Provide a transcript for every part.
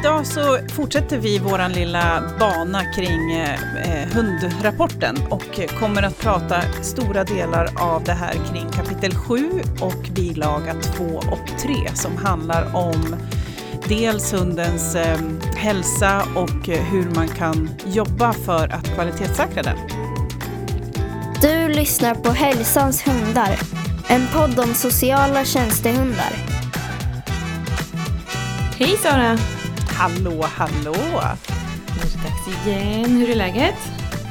Idag så fortsätter vi vår lilla bana kring eh, eh, hundrapporten och kommer att prata stora delar av det här kring kapitel 7 och bilaga 2 och 3 som handlar om dels hundens eh, hälsa och hur man kan jobba för att kvalitetssäkra den. Du lyssnar på Hälsans hundar, en podd om sociala tjänstehundar. Hej Sara! Hallå, hallå! Nu är det dags igen. Hur är läget?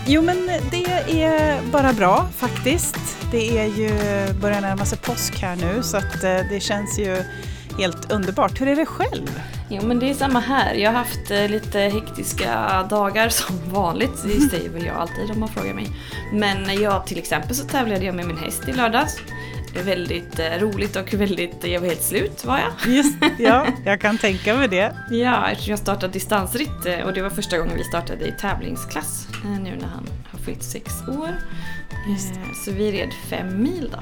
Jo men det är bara bra faktiskt. Det är ju, börjar närma sig påsk här nu så att eh, det känns ju helt underbart. Hur är det själv? Jo men det är samma här. Jag har haft eh, lite hektiska dagar som vanligt. Det säger väl jag alltid om man frågar mig. Men jag till exempel så tävlade jag med min häst i lördags. Väldigt eh, roligt och väldigt, jag var helt slut var jag. Just ja, jag kan tänka mig det. Ja, eftersom jag startade distansritt eh, och det var första gången vi startade i tävlingsklass eh, nu när han har fyllt sex år. Just. Eh, Så vi red fem mil då.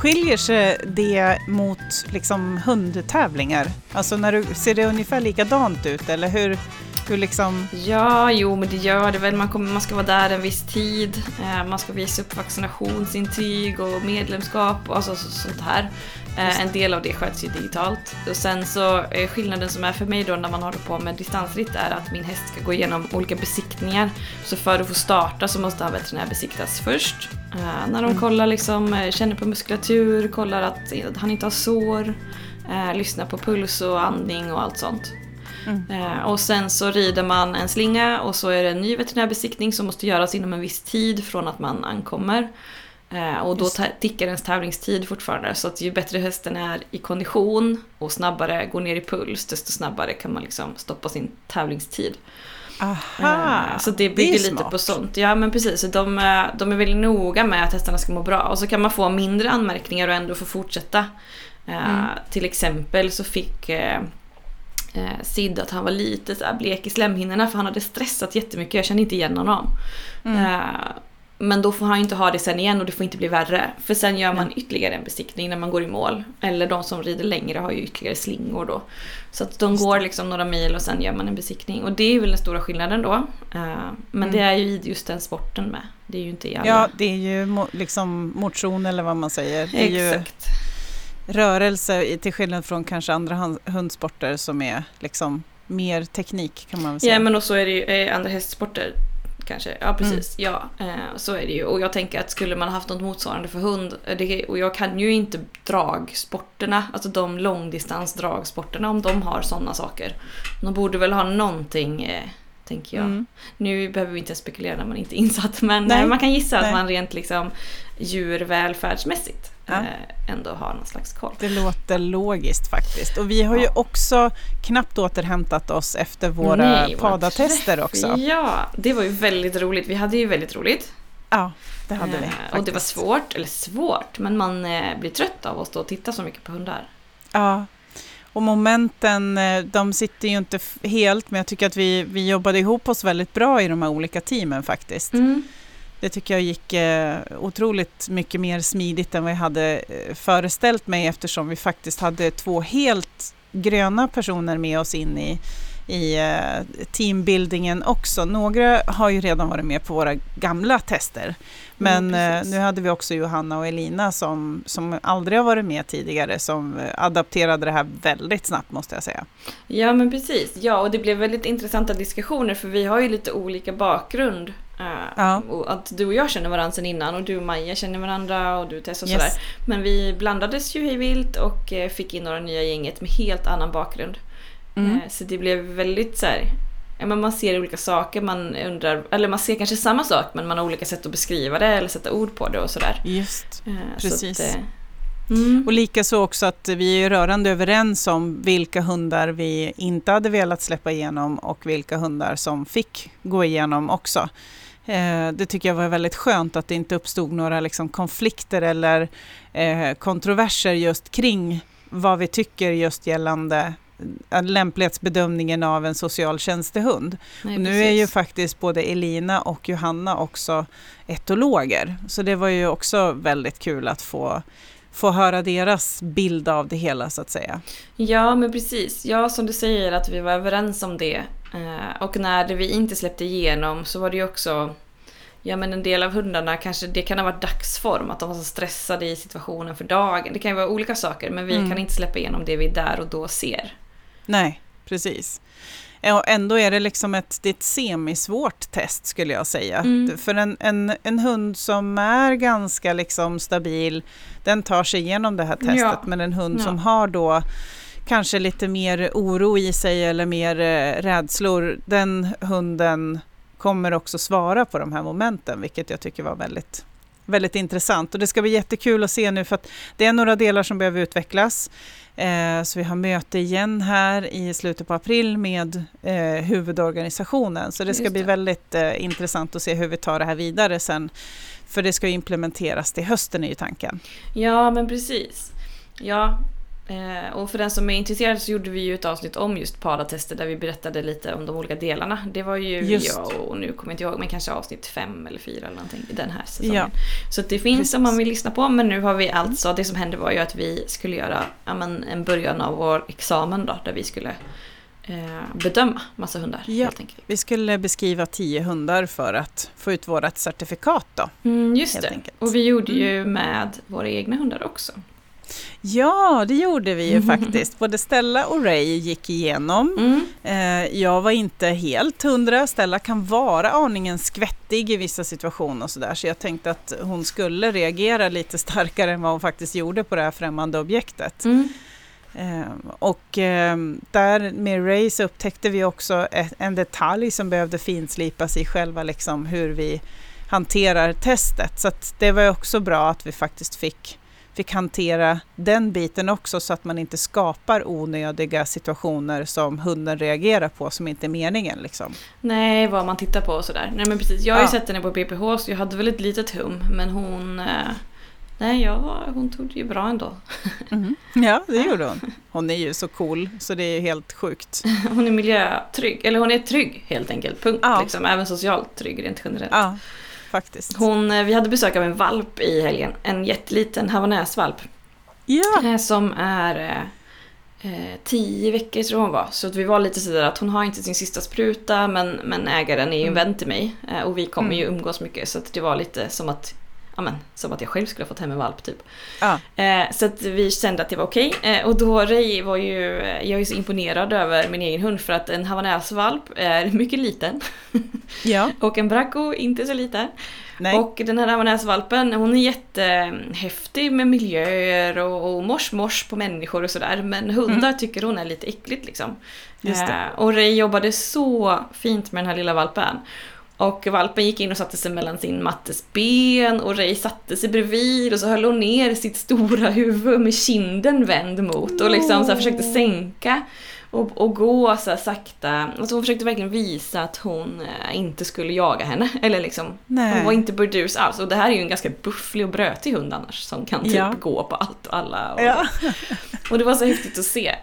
Skiljer sig det mot liksom hundtävlingar? Alltså när du, ser det ungefär likadant ut eller hur, hur liksom... Ja, jo men det gör det väl. Man, kommer, man ska vara där en viss tid. Eh, man ska visa upp vaccinationsintyg och medlemskap och alltså, sånt här. Eh, en del av det sköts ju digitalt. Och sen så eh, skillnaden som är för mig då när man håller på med distansritt är att min häst ska gå igenom olika besiktningar. Så för att få starta så måste han veterinärbesiktas först. Eh, när de Mm. kollar liksom, känner på muskulatur, kollar att han inte har sår, lyssnar på puls och andning och allt sånt. Mm. Och sen så rider man en slinga och så är det en ny veterinärbesiktning som måste göras inom en viss tid från att man ankommer. Eh, och då det. tickar ens tävlingstid fortfarande. Så att ju bättre hästen är i kondition och snabbare går ner i puls, desto snabbare kan man liksom stoppa sin tävlingstid. Aha, Eh, så det bygger lite smart. på sånt. Ja men precis, de, eh, de är väldigt noga med att hästarna ska må bra. Och så kan man få mindre anmärkningar och ändå få fortsätta. Mm. Till exempel så fick eh, Sid att han var lite så blek i slemhinnorna för han hade stressat jättemycket. Jag kände inte igen honom. Mm. Eh, men då får han ju inte ha det sen igen och det får inte bli värre. För sen gör man ytterligare en besiktning när man går i mål. Eller de som rider längre har ju ytterligare slingor då. Så att de går liksom några mil och sen gör man en besiktning. Och det är väl den stora skillnaden då. Eh, men Mm. det är ju i just den sporten med. Det är ju inte i alla. Ja, det är ju liksom motion eller vad man säger. Det är Exakt. rörelse till skillnad från kanske andra hundsporter som är liksom mer teknik kan man väl säga. Ja men och så är det ju eh, andra hästsporter kanske. Ja precis, ja eh, så är det ju. Och jag tänker att skulle man haft något motsvarande för hund, eh, det, och jag kan ju inte dragsporterna, alltså de långdistansdragsporterna om de har sådana saker. De borde väl ha någonting, eh, tänker jag. Mm. Nu behöver vi inte spekulerar när man inte är insatt men Nej. eh, man kan gissa Nej. att man rent liksom djurvälfärdsmässigt Ja. eh, ändå har någon slags koll. Det låter logiskt faktiskt. Och vi har ju Ja. också knappt återhämtat oss efter våra Nej, padatester också. Ja, det var ju väldigt roligt. Vi hade ju väldigt roligt. Ja, det hade vi. Eh, Och det var faktiskt. svårt, eller svårt, men man eh, blir trött av att stå och titta så mycket på hundar. Ja. Och momenten, de sitter ju inte helt, men jag tycker att vi, vi jobbade ihop oss väldigt bra i de här olika teamen faktiskt. Det tycker jag gick eh, otroligt mycket mer smidigt än vad jag hade eh, föreställt mig eftersom vi faktiskt hade två helt gröna personer med oss in i, i eh, teambuildingen också. Några har ju redan varit med på våra gamla tester. Men Mm, nu hade vi också Johanna och Elina som, som aldrig har varit med tidigare som adapterade det här väldigt snabbt måste jag säga. Ja, men precis. Ja, och det blev väldigt intressanta diskussioner för vi har ju lite olika bakgrund. Eh, Ja. och att du och jag känner varandra sedan innan och du och Maja känner varandra och du Tess och Yes. sådär. Men vi blandades ju hej vilt och eh, fick in några nya gänget med helt annan bakgrund. Mm. Eh, Så det blev väldigt så här, ja, men man ser olika saker, man undrar, eller man ser kanske samma sak men man har olika sätt att beskriva det eller sätta ord på det och sådär. Just. Eh, Precis. Så att, eh, mm. Och likaså också att vi är rörande överens om vilka hundar vi inte hade velat släppa igenom och vilka hundar som fick gå igenom också. Eh, Det tycker jag var väldigt skönt att det inte uppstod några liksom konflikter eller eh, kontroverser just kring vad vi tycker just gällande lämplighetsbedömningen av en socialtjänstehund. Nej, nu precis. är ju faktiskt både Elina och Johanna också etologer, så det var ju också väldigt kul att få, få höra deras bild av det hela så att säga. Ja, men precis. Ja, som du säger att vi var överens om det. Eh, och när det vi inte släppte igenom så var det ju också Ja men en del av hundarna kanske, det kan ha varit dagsform, att de var så stressade i situationen för dagen. Det kan ju vara olika saker men vi Mm. kan inte släppa igenom det vi där och då ser. Nej, precis. Och ändå är det liksom ett, det är ett semisvårt test skulle jag säga. Mm. För en, en, en hund som är ganska liksom stabil, den tar sig igenom det här testet. Ja. Men en hund Ja. som har då kanske lite mer oro i sig eller mer eh, rädslor, den hunden kommer också svara på de här momenten, vilket jag tycker var väldigt, väldigt intressant. Och det ska bli jättekul att se nu för att det är några delar som behöver utvecklas. Eh, så vi har möte igen här i slutet på april med eh, huvudorganisationen. Så det ska Just bli det. väldigt eh, intressant att se hur vi tar det här vidare sen. För det ska implementeras till hösten är ju tanken. Ja, men precis. Ja, och för den som är intresserad så gjorde vi ju ett avsnitt om just paratester där vi berättade lite om de olika delarna. Det var ju Just. jag och nu kommer jag inte ihåg, men kanske avsnitt fem eller fyra eller någonting i den här säsongen. Ja. Så det finns Precis. om man vill lyssna på, men nu har vi alltså, det som hände var ju att vi skulle göra ja, men, en början av vår examen då, där vi skulle eh, bedöma massa hundar Ja. Vi skulle beskriva tio hundar för att få ut vårt certifikat då. Mm, just det. enkelt. Och vi gjorde ju med våra egna hundar också. Ja, det gjorde vi ju faktiskt. Både Stella och Ray gick igenom. Mm. Eh, jag var inte helt hundra. Stella kan vara aningen skvättig i vissa situationer och sådär. Så jag tänkte att hon skulle reagera lite starkare än vad hon faktiskt gjorde på det här främmande objektet. Mm. Eh, och eh, där med Ray så upptäckte vi också en detalj som behövde finslipas i själva liksom hur vi hanterar testet. Så det var också bra att vi faktiskt fick, fick hantera den biten också så att man inte skapar onödiga situationer som hunden reagerar på som inte är meningen. Liksom. Nej, vad man tittar på och sådär. Nej men precis, jag har ju Ja. sett henne på BPH så jag hade väl ett litet hum men hon... Eh, nej, jag, hon tog det ju bra ändå. Ja, det gjorde hon. Hon är ju så cool så det är ju helt sjukt. Hon är miljötrygg, eller hon är trygg helt enkelt. Punkt. Ja. Liksom. Även socialt trygg rent generellt. Ja, faktiskt. Hon, eh, vi hade besök av en valp i helgen. En jätteliten havanäsvalp. Ja, eh, Som är eh, eh, tio veckor tror hon var. Så att vi var lite sådär att hon har inte sin sista spruta men, men ägaren är ju en Mm. vän till mig. Och vi kommer ju Mm. umgås mycket så att det var lite som att men, som att jag själv skulle ha fått hem en valp typ. ja. Eh, så att vi kände att det var okej. Eh, och då Ray var ju, eh, jag är så imponerad över min egen hund för att en havanäsvalp är mycket liten. ja. Och en bracco inte så liten. Nej. Och den här havanäsvalpen hon är jättehäftig med miljöer och, och mors-mors på människor och sådär. Men hundar tycker hon är lite äckligt liksom. Mm. Eh, och Ray jobbade så fint med den här lilla valpen. Och valpen gick in och satte sig mellan sin mattes ben och Ray satte sig bredvid och så höll hon ner sitt stora huvud med kinden vänd mot och liksom så försökte sänka och, och gå så sakta. Alltså hon försökte verkligen visa att hon eh, inte skulle jaga henne. Eller liksom, Nej. hon var inte burdus alls. Och det här är ju en ganska bufflig och brötig hund annars som kan typ Ja. gå på allt och alla. Och, Ja. och det var så häftigt att se.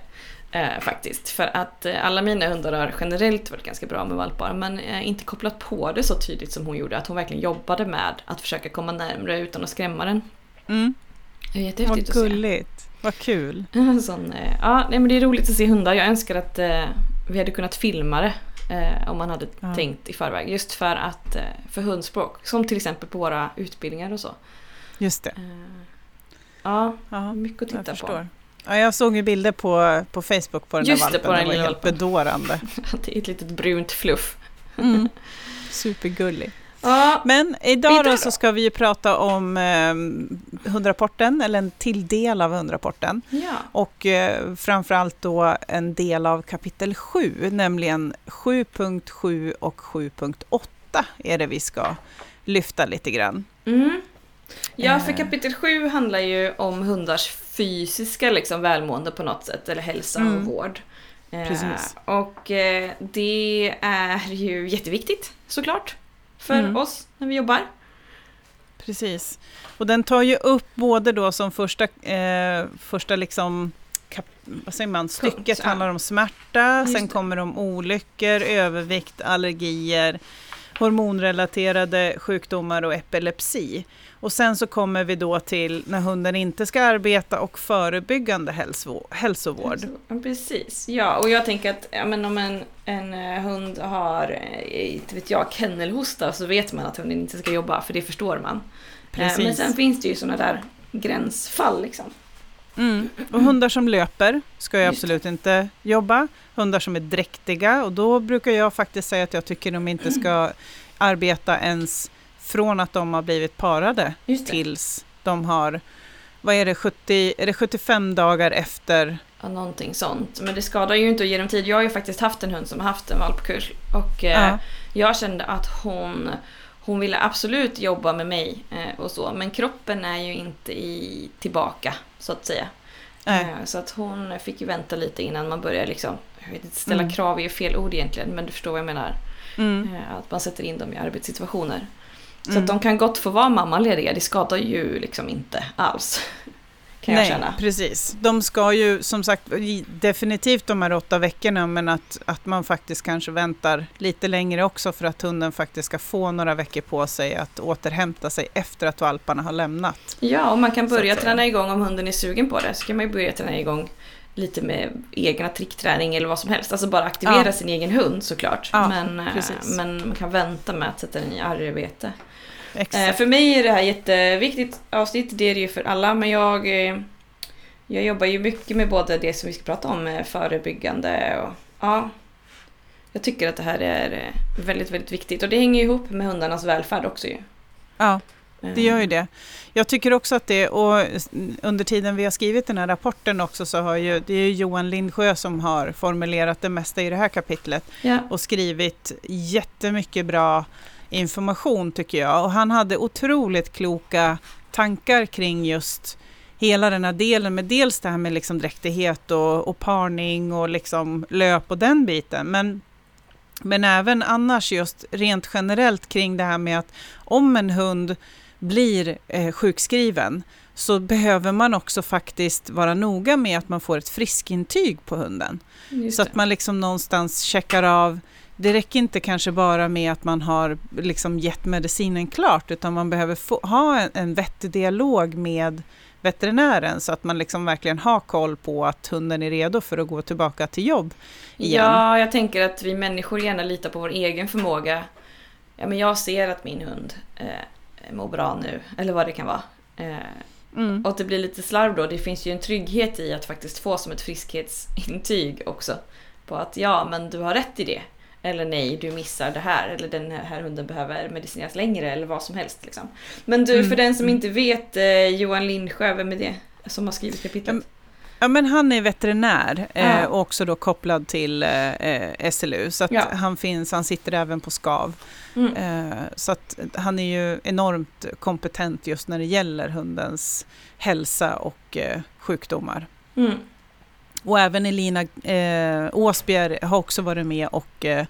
Eh, faktiskt. För att eh, alla mina hundar har generellt varit ganska bra med valpar men eh, inte kopplat på det så tydligt som hon gjorde. Att hon verkligen jobbade med att försöka komma närmre utan att skrämma den. Mm. Det är Vad jättehäftigt att se. gulligt. Vad kul. Sån, eh, ja, nej, men det är roligt att se hundar. Jag önskar att eh, vi hade kunnat filma det. Eh, om man hade Ja. tänkt i förväg. Just för att för hundspråk. Som till exempel på våra utbildningar och så. Just det. Ja, Ja, mycket att titta på. Ja, jag såg ju bilder på, på Facebook på den Just där det, valpen. på den den lilla helt valpen. bedårande. Det är ett litet brunt fluff. Mm. Supergullig. Ja, Men idag, Idag då, då? så ska vi ju prata om eh, hundrapporten, eller en till del av hundrapporten. ja. Och eh, framförallt då en del av kapitel 7, nämligen 7.7 och 7.8 är det vi ska lyfta lite grann. Mm. Ja, för Eh. kapitel 7 handlar ju om hundars fysiska liksom, välmående på något sätt, eller hälsa Mm. och vård. Eh, Precis. och eh, det är ju jätteviktigt såklart för Mm. oss när vi jobbar. Precis. Och den tar ju upp både då som första, eh, första liksom vad säger man, stycket handlar om smärta, Just sen det. kommer de olyckor, övervikt, allergier, hormonrelaterade sjukdomar och epilepsi. Och sen så kommer vi då till när hunden inte ska arbeta och förebyggande hälsovård. Precis, ja och jag tänker att ja, men om en, en eh, hund har, eh, inte vet jag, kennelhosta så vet man att hunden inte ska jobba för det förstår man. Precis. Men sen finns det ju sådana där gränsfall liksom. Mm. Och hundar som löper ska ju absolut inte jobba. Hundar som är dräktiga och då brukar jag faktiskt säga att jag tycker de inte ska arbeta ens från att de har blivit parade tills de har, vad är det, 70, är det 75 dagar efter? Ja, någonting sånt. Men det skadar ju inte att ge dem tid. Jag har ju faktiskt haft en hund som har haft en valpkurs och eh, ja. jag kände att hon hon ville absolut jobba med mig eh, och så, men kroppen är ju inte i, tillbaka så att säga. Eh, så att hon fick ju vänta lite innan man börjar liksom, jag vet inte, ställa mm. krav är ju fel ord egentligen, men du förstår vad jag menar. Mm. Eh, att man sätter in dem i arbetssituationer. Så mm. att de kan gott få vara mammalediga, det skadar ju liksom inte alls kan Nej, jag känna. precis. De ska ju som sagt definitivt de här åtta veckorna men att, att man faktiskt kanske väntar lite längre också för att hunden faktiskt ska få några veckor på sig att återhämta sig efter att valparna har lämnat. Ja, och man kan börja träna igång om hunden är sugen på det. Så kan man ju börja träna igång lite med egna trickträning eller vad som helst. Alltså bara aktivera ja. sin egen hund såklart. Ja, men, eh, men man kan vänta med att sätta den i arbete. Eh, för mig är det här jätteviktigt avsnitt, det är det ju för alla, men jag, eh, jag jobbar ju mycket med både det som vi ska prata om, eh, förebyggande och ja, jag tycker att det här är väldigt, väldigt viktigt och det hänger ihop med hundarnas välfärd också ju. Ja, det gör ju det. Jag tycker också att det, och under tiden vi har skrivit den här rapporten också så har ju, det är Johan Lindsjö som har formulerat det mesta i det här kapitlet ja. och skrivit jättemycket bra information tycker jag. Och han hade otroligt kloka tankar kring just hela den här delen med dels det här med liksom dräktighet och, och parning och liksom löp och den biten. Men, men även annars just rent generellt kring det här med att om en hund blir eh, sjukskriven så behöver man också faktiskt vara noga med att man får ett friskintyg på hunden. Så att man liksom någonstans checkar av det räcker inte kanske bara med att man har liksom gett medicinen klart, utan man behöver få, ha en, en vettig dialog med veterinären så att man liksom verkligen har koll på att hunden är redo för att gå tillbaka till jobb igen. Ja, jag tänker att vi människor gärna litar på vår egen förmåga. Ja, men jag ser att min hund eh, mår bra nu, eller vad det kan vara. Eh, mm. Och att det blir lite slarv då, det finns ju en trygghet i att faktiskt få som ett friskhetsintyg också. På att ja, men du har rätt i det. Eller nej, du missar det här. Eller den här hunden behöver medicineras längre. Eller vad som helst. Liksom. Men du, mm. för den som mm. inte vet, eh, Johan Lindsjö, vem är det som har skrivit kapitlet? Ja, men han är veterinär eh, och också då kopplad till eh, SLU. Så ja. han finns, han sitter även på SKAV. Mm. Eh, så att han är ju enormt kompetent just när det gäller hundens hälsa och eh, sjukdomar. Mm. Och även Elina eh, Åsbjer har också varit med och eh,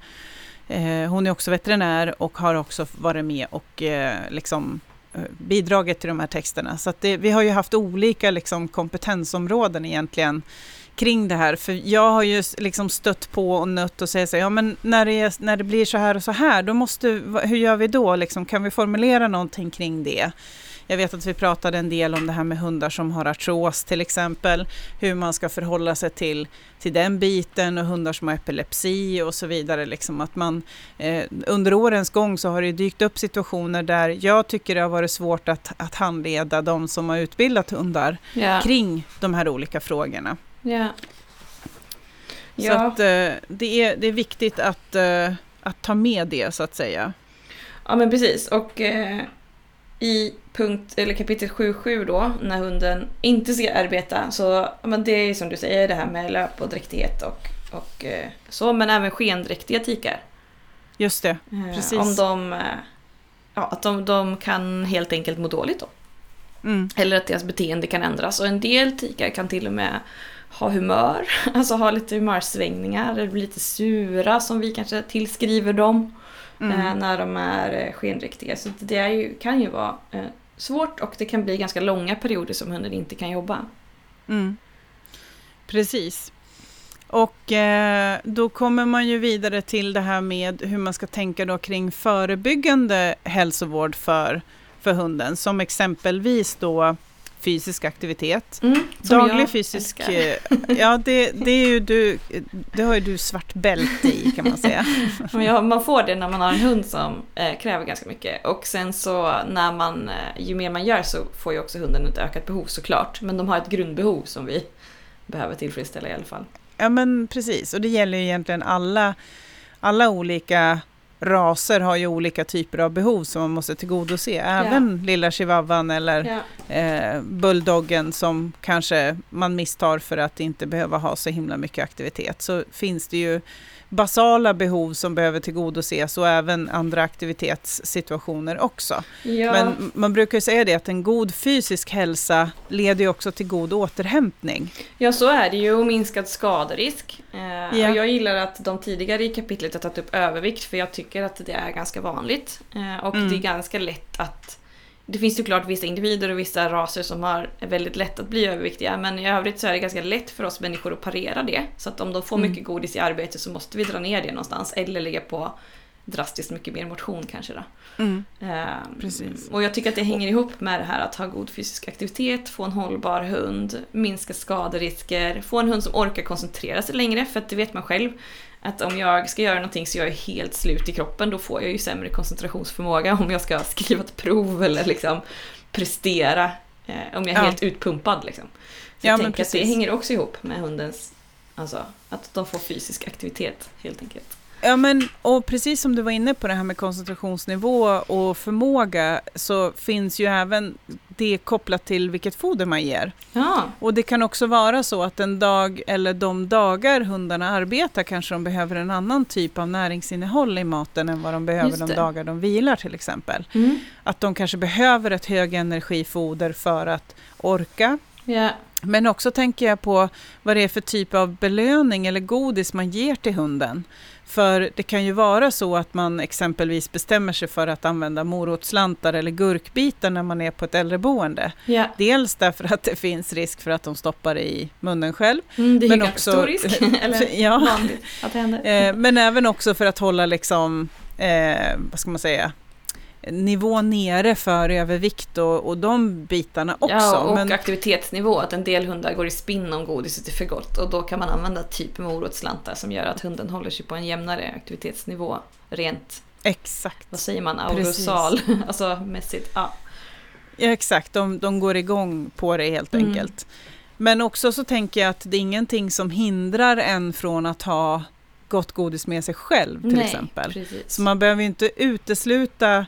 eh, hon är också veterinär och har också varit med och eh, liksom eh, bidragit till de här texterna. Så det, vi har ju haft olika liksom, kompetensområden egentligen kring det här. För jag har ju liksom stött på och nött och säga så ja men när det, är, när det blir så här och så här, då måste, hur gör vi då? Liksom, kan vi formulera någonting kring det? Jag vet att vi pratade en del om det här med hundar som har artros till exempel, hur man ska förhålla sig till, till den biten och hundar som har epilepsi och så vidare. Liksom att man, eh, under årens gång så har det dykt upp situationer där jag tycker det har varit svårt att, att handleda de som har utbildat hundar ja. kring de här olika frågorna. Ja. Så ja. att, eh, det, är, det är viktigt att, eh, att ta med det så att säga. Ja men precis och eh, i punkt, eller kapitel 7.7 då, när hunden inte ska arbeta, så men det är som du säger det här med löp och dräktighet och, och eh, så, men även skendräktiga tikar. Just det, eh, precis. Om de, eh, ja, att de, de kan helt enkelt må dåligt då. Mm. Eller att deras beteende kan ändras. Och en del tikar kan till och med ha humör, alltså ha lite humörsvängningar, eller bli lite sura som vi kanske tillskriver dem mm. när de är skendräktiga. Så det är ju, kan ju vara svårt och det kan bli ganska långa perioder som hunden inte kan jobba. Mm. Precis. Och eh, då kommer man ju vidare till det här med hur man ska tänka då kring förebyggande hälsovård för, för hunden. Som exempelvis då fysisk aktivitet. Mm, Daglig fysisk... Älskar. Eh, ja, det, det, är ju du, det har ju du svart bälte i kan man säga. ja, man får det när man har en hund som eh, kräver ganska mycket. Och sen så när man, eh, ju mer man gör så får ju också hunden ett ökat behov såklart. Men de har ett grundbehov som vi behöver tillfredsställa i alla fall. Ja men precis, och det gäller ju egentligen alla, alla olika raser har ju olika typer av behov som man måste tillgodose. Även ja. lilla chihuahuan eller ja. eh, bulldoggen som kanske man misstar för att inte behöva ha så himla mycket aktivitet. Så finns det ju basala behov som behöver tillgodoses och även andra aktivitetssituationer också. Ja. Men man brukar säga det att en god fysisk hälsa leder också till god återhämtning. Ja, så är det ju och minskad skaderisk. Eh, ja. och jag gillar att de tidigare i kapitlet har tagit upp övervikt för jag tycker att det är ganska vanligt. Eh, och mm. det är ganska lätt att det finns ju klart vissa individer och vissa raser som har väldigt lätt att bli överviktiga men i övrigt så är det ganska lätt för oss människor att parera det. Så att om de får mm. mycket godis i arbetet så måste vi dra ner det någonstans eller lägga på drastiskt mycket mer motion kanske då. Mm. Um, Precis. Och jag tycker att det hänger ihop med det här att ha god fysisk aktivitet, få en hållbar hund, minska skaderisker, få en hund som orkar koncentrera sig längre för att det vet man själv att om jag ska göra någonting så jag är helt slut i kroppen då får jag ju sämre koncentrationsförmåga om jag ska skriva ett prov eller liksom prestera eh, om jag är ja. helt utpumpad. Liksom. Så ja, jag tänker att det hänger också ihop med hundens, alltså att de får fysisk aktivitet helt enkelt. Ja, men och precis som du var inne på det här med koncentrationsnivå och förmåga så finns ju även det kopplat till vilket foder man ger. Ja. Och det kan också vara så att en dag eller de dagar hundarna arbetar kanske de behöver en annan typ av näringsinnehåll i maten än vad de behöver de dagar de vilar till exempel. Mm. Att de kanske behöver ett högenergifoder för att orka. Yeah. Men också tänker jag på vad det är för typ av belöning eller godis man ger till hunden. För det kan ju vara så att man exempelvis bestämmer sig för att använda morotsslantar eller gurkbitar när man är på ett äldreboende. Yeah. Dels därför att det finns risk för att de stoppar i munnen själv. Mm, det är men också, stor risk, eller ja, vanligt att det händer. Eh, men även också för att hålla liksom, eh, vad ska man säga, nivå nere för övervikt och, och de bitarna också. Ja, och men... aktivitetsnivå. Att en del hundar går i spinn om godiset är för gott och då kan man använda typ morotsslantar som gör att hunden håller sig på en jämnare aktivitetsnivå rent Exakt. Vad säger man? Aurosal, alltså mässigt. Ja. ja exakt, de, de går igång på det helt mm. enkelt. Men också så tänker jag att det är ingenting som hindrar en från att ha gott godis med sig själv till Nej, exempel. Precis. Så man behöver inte utesluta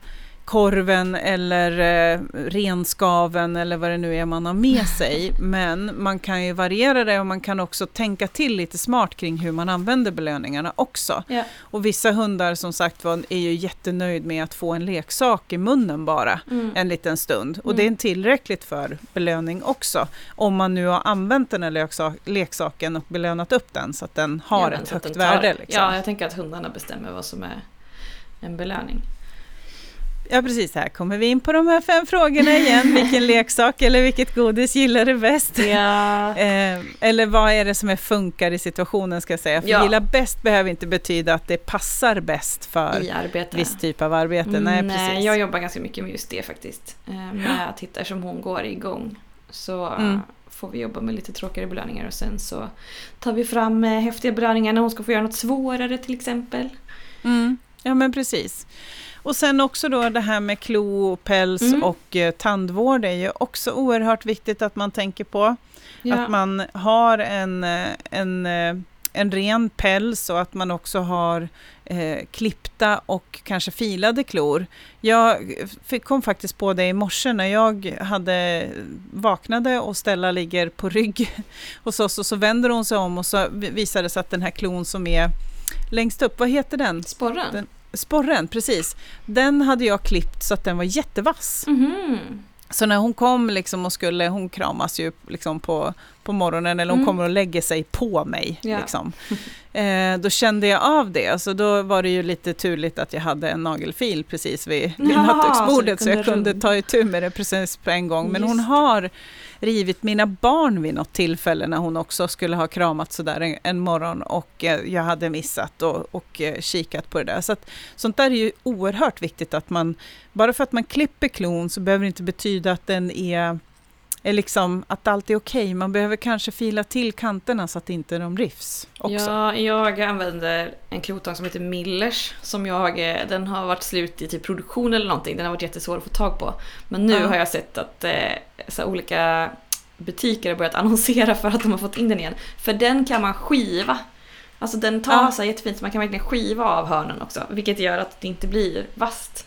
korven eller eh, renskaven eller vad det nu är man har med sig. Men man kan ju variera det och man kan också tänka till lite smart kring hur man använder belöningarna också. Ja. Och vissa hundar som sagt var är ju jättenöjd med att få en leksak i munnen bara mm. en liten stund. Och mm. det är tillräckligt för belöning också. Om man nu har använt den här leksak, leksaken och belönat upp den så att den har ja, ett högt värde. Liksom. Ja, jag tänker att hundarna bestämmer vad som är en belöning. Ja precis, här kommer vi in på de här fem frågorna igen. Vilken leksak eller vilket godis gillar du bäst? Ja. Eh, eller vad är det som är funkar i situationen ska jag säga. För ja. gilla bäst behöver inte betyda att det passar bäst för viss typ av arbete. Mm, nej, precis. jag jobbar ganska mycket med just det faktiskt. Eh, med att hitta som hon går igång. Så mm. får vi jobba med lite tråkigare belöningar och sen så tar vi fram eh, häftiga belöningar när hon ska få göra något svårare till exempel. Mm. Ja men precis. Och sen också då det här med klo, päls mm. och eh, tandvård är ju också oerhört viktigt att man tänker på. Ja. Att man har en, eh, en, eh, en ren päls och att man också har eh, klippta och kanske filade klor. Jag kom faktiskt på det i morse när jag hade vaknade och Stella ligger på rygg hos oss och så vänder hon sig om och så visar det sig att den här klon som är längst upp, vad heter den? Sporren? Den, Sporren, precis. Den hade jag klippt så att den var jättevass. Mm. Så när hon kom liksom och skulle, hon kramas ju liksom på, på morgonen eller hon Mm. kommer och lägger sig på mig. Ja. Liksom. Eh, då kände jag av det. Alltså då var det ju lite turligt att jag hade en nagelfil precis vid, vid nattduksbordet så så, jag kunde ta itu med det precis på en gång. Men hon Just det. har rivit mina barn vid något tillfälle när hon också skulle ha kramat sådär en, en morgon och eh, jag hade missat och, och eh, kikat på det där. Så att, sånt där är ju oerhört viktigt att man, bara för att man klipper klon så behöver det inte betyda att den är, är liksom, att allt är okej. Man behöver kanske fila till kanterna så att inte de rivs också. Ja, jag använder en klotång som heter Millers. Som jag, eh, den har varit slut i typ produktion eller någonting. Den har varit jättesvår att få tag på. Men nu Ja. har jag sett att eh, så olika butiker har börjat annonsera för att de har fått in den igen. För den kan man skiva. Alltså den tar Ja. sig jättefint så man kan verkligen skiva av hörnen också. Vilket gör att det inte blir vasst.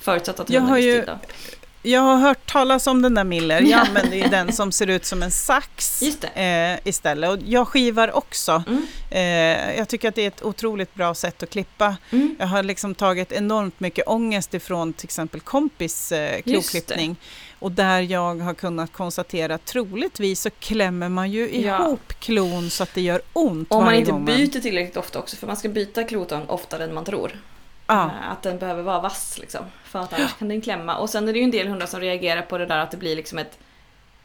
Förutsatt att hunden har är ju-. Jag har hört talas om den där Miller. Jag Ja. använder ju den som ser ut som en sax eh, istället. Och jag skivar också. Mm. Eh, jag tycker att det är ett otroligt bra sätt att klippa. Mm. Jag har liksom tagit enormt mycket ångest ifrån till exempel kompis eh, kloklippning. Och där jag har kunnat konstatera att troligtvis så klämmer man ju Ja. ihop klon så att det gör ont Om man inte byter tillräckligt ofta också, för man ska byta klotång oftare än man tror. Ja, Eh, Att den behöver vara vass liksom. För att annars kan den klämma. Och sen är det ju en del hundar som reagerar på det där att det blir liksom ett,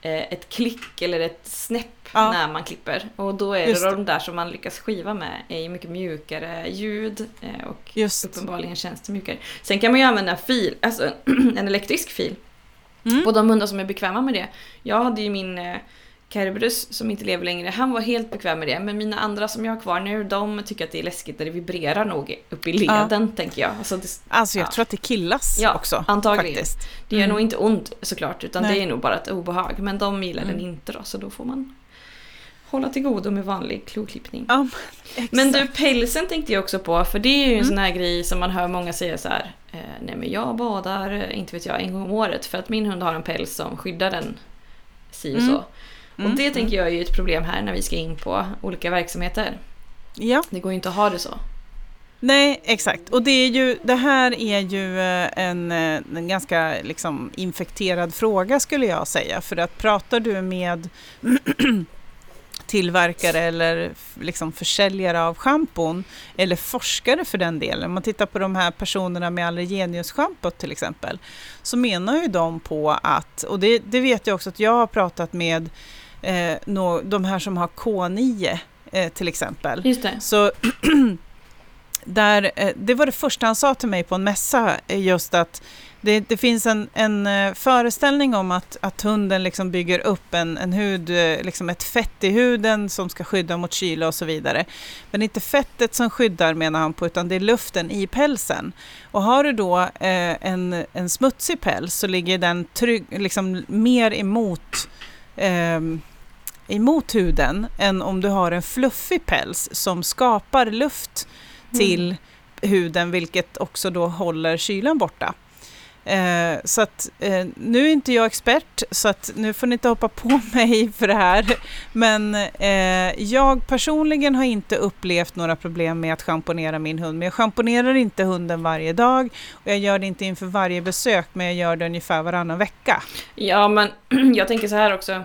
eh, ett klick eller ett snäpp Ja. när man klipper. Och då är Just det de där som man lyckas skiva med är ju mycket mjukare ljud eh, och just. uppenbarligen känns det mjukare. Sen kan man ju använda fil, alltså en elektrisk fil. Mm. Och de hundar som är bekväma med det. Jag hade ju min Kerberus som inte lever längre, han var helt bekväm med det. Men mina andra som jag har kvar nu, de tycker att det är läskigt när det vibrerar nog upp i leden, tänker jag. Alltså det, Alltså jag Ja. tror att det killas Ja, också. antagligen. Faktiskt. det gör Mm. nog inte ont såklart, utan Nej. det är nog bara ett obehag. Men de gillar den Mm. inte då, så då får man hålla till godo med vanlig kloklippning. Ja, Men du, pälsen tänkte jag också på, för det är ju en Mm. sån här grej som man hör många säga så här. Eh, nej men jag badar, eh, inte vet jag, en gång om året för att min hund har en päls som skyddar den si och Mm. så. Mm, Och det tänker jag är ju ett problem här när vi ska in på olika verksamheter. Ja. Det går ju inte att ha det så. Nej, exakt. Och det, är ju, det här är ju eh, en, eh, en ganska liksom, infekterad fråga skulle jag säga. För att pratar du med tillverkare eller liksom försäljare av schampon eller forskare för den delen. Om man tittar på de här personerna med allergeniusschampot till exempel så menar ju de på att, och det, det vet jag också att jag har pratat med eh, nå- de här som har K9 eh, till exempel. Just det. Så där, eh, det var det första han sa till mig på en mässa, eh, just att det, det finns en, en eh, föreställning om att, att hunden liksom bygger upp en, en hud, eh, liksom ett fett i huden som ska skydda mot kyla och så vidare. Men det är inte fettet som skyddar menar han på, utan det är luften i pälsen. Och har du då eh, en, en smutsig päls så ligger den trygg, liksom mer emot ehm, emot huden än om du har en fluffig päls som skapar luft till huden vilket också då håller kylan borta. Eh, så att eh, nu är inte jag expert så att nu får ni inte hoppa på mig för det här. Men eh, jag personligen har inte upplevt några problem med att schamponera min hund. Men jag schamponerar inte hunden varje dag och jag gör det inte inför varje besök men jag gör det ungefär varannan vecka. Ja, men jag tänker så här också.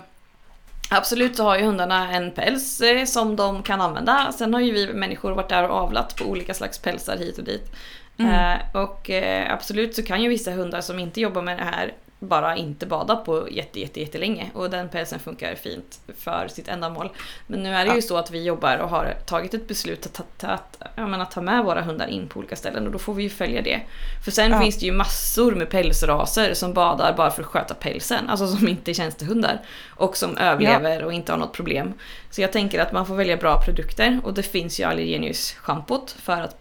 Absolut så har ju hundarna en päls eh, som de kan använda. Sen har ju vi människor varit där och avlat på olika slags pälsar hit och dit. Mm. Eh, och eh, absolut så kan ju vissa hundar som inte jobbar med det här bara inte bada på jätte, jätte, jättelänge. Och den pälsen funkar fint för sitt ändamål. Men nu är det ju Ja. så att vi jobbar och har tagit ett beslut att, ta- att, jag menar, ta med våra hundar in på olika ställen och då får vi ju följa det. För sen Ja. finns det ju massor med pälsraser som badar bara för att sköta pälsen. Alltså som inte är tjänstehundar. Och som överlever och inte har något problem. Så jag tänker att man får välja bra produkter och det finns ju Allergenius-schampot för att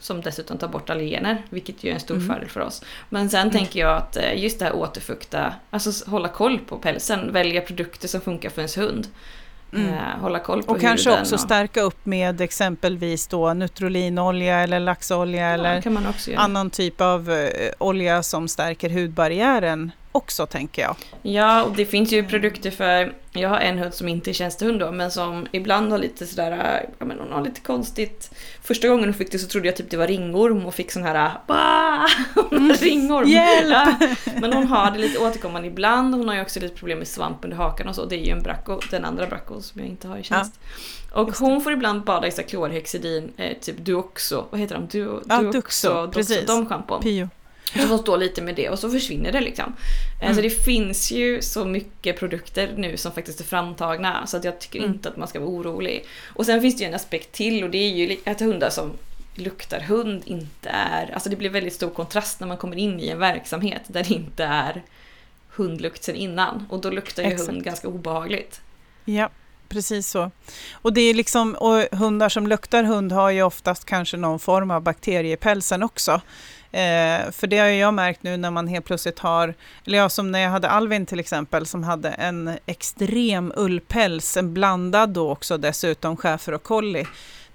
som dessutom tar bort allergener, vilket ju är en stor Mm. fördel för oss. Men sen tänker jag att eh, just det här återfukta, alltså hålla koll på pälsen, välja produkter som funkar för ens hund. Mm. Eh, hålla koll på Och kanske också och, stärka upp med exempelvis då Nutrolinolja eller laxolja ja, eller annan typ av eh, olja som stärker hudbarriären också tänker jag. Ja, och det finns ju produkter för, jag har en hund som inte är tjänstehund då, men som ibland har lite sådär, ja men hon har lite konstigt. Första gången hon fick det så trodde jag typ det var ringorm och fick sån här, bah! ringorm! Hjälp! Ja, men hon har det lite återkommande ibland, hon har ju också lite problem med svamp under hakan och så, det är ju en bracco, den andra bracco som jag inte har i tjänst. Ja, och hon får ibland bada i klorhexidin, eh, typ Duoxo, vad heter de? Du, ja, Duoxo, Duxo, precis. De schampon. Pio. Så får stå lite med det och så försvinner det liksom. Eh, mm. Så det finns ju så mycket produkter nu som faktiskt är framtagna så att jag tycker mm. inte att man ska vara orolig. Och sen finns det ju en aspekt till och det är ju att hundar som luktar hund inte är... Alltså det blir väldigt stor kontrast när man kommer in i en verksamhet där det inte är hundlukt sen innan. Och då luktar ju Exakt. hund ganska obehagligt. Ja, precis så. Och det är liksom, och hundar som luktar hund har ju oftast kanske någon form av bakterie i pälsen också. Eh, för det har jag märkt nu när man helt plötsligt har, eller ja, som när jag hade Alvin till exempel, som hade en extrem ullpäls, en blandad då också dessutom schäfer och collie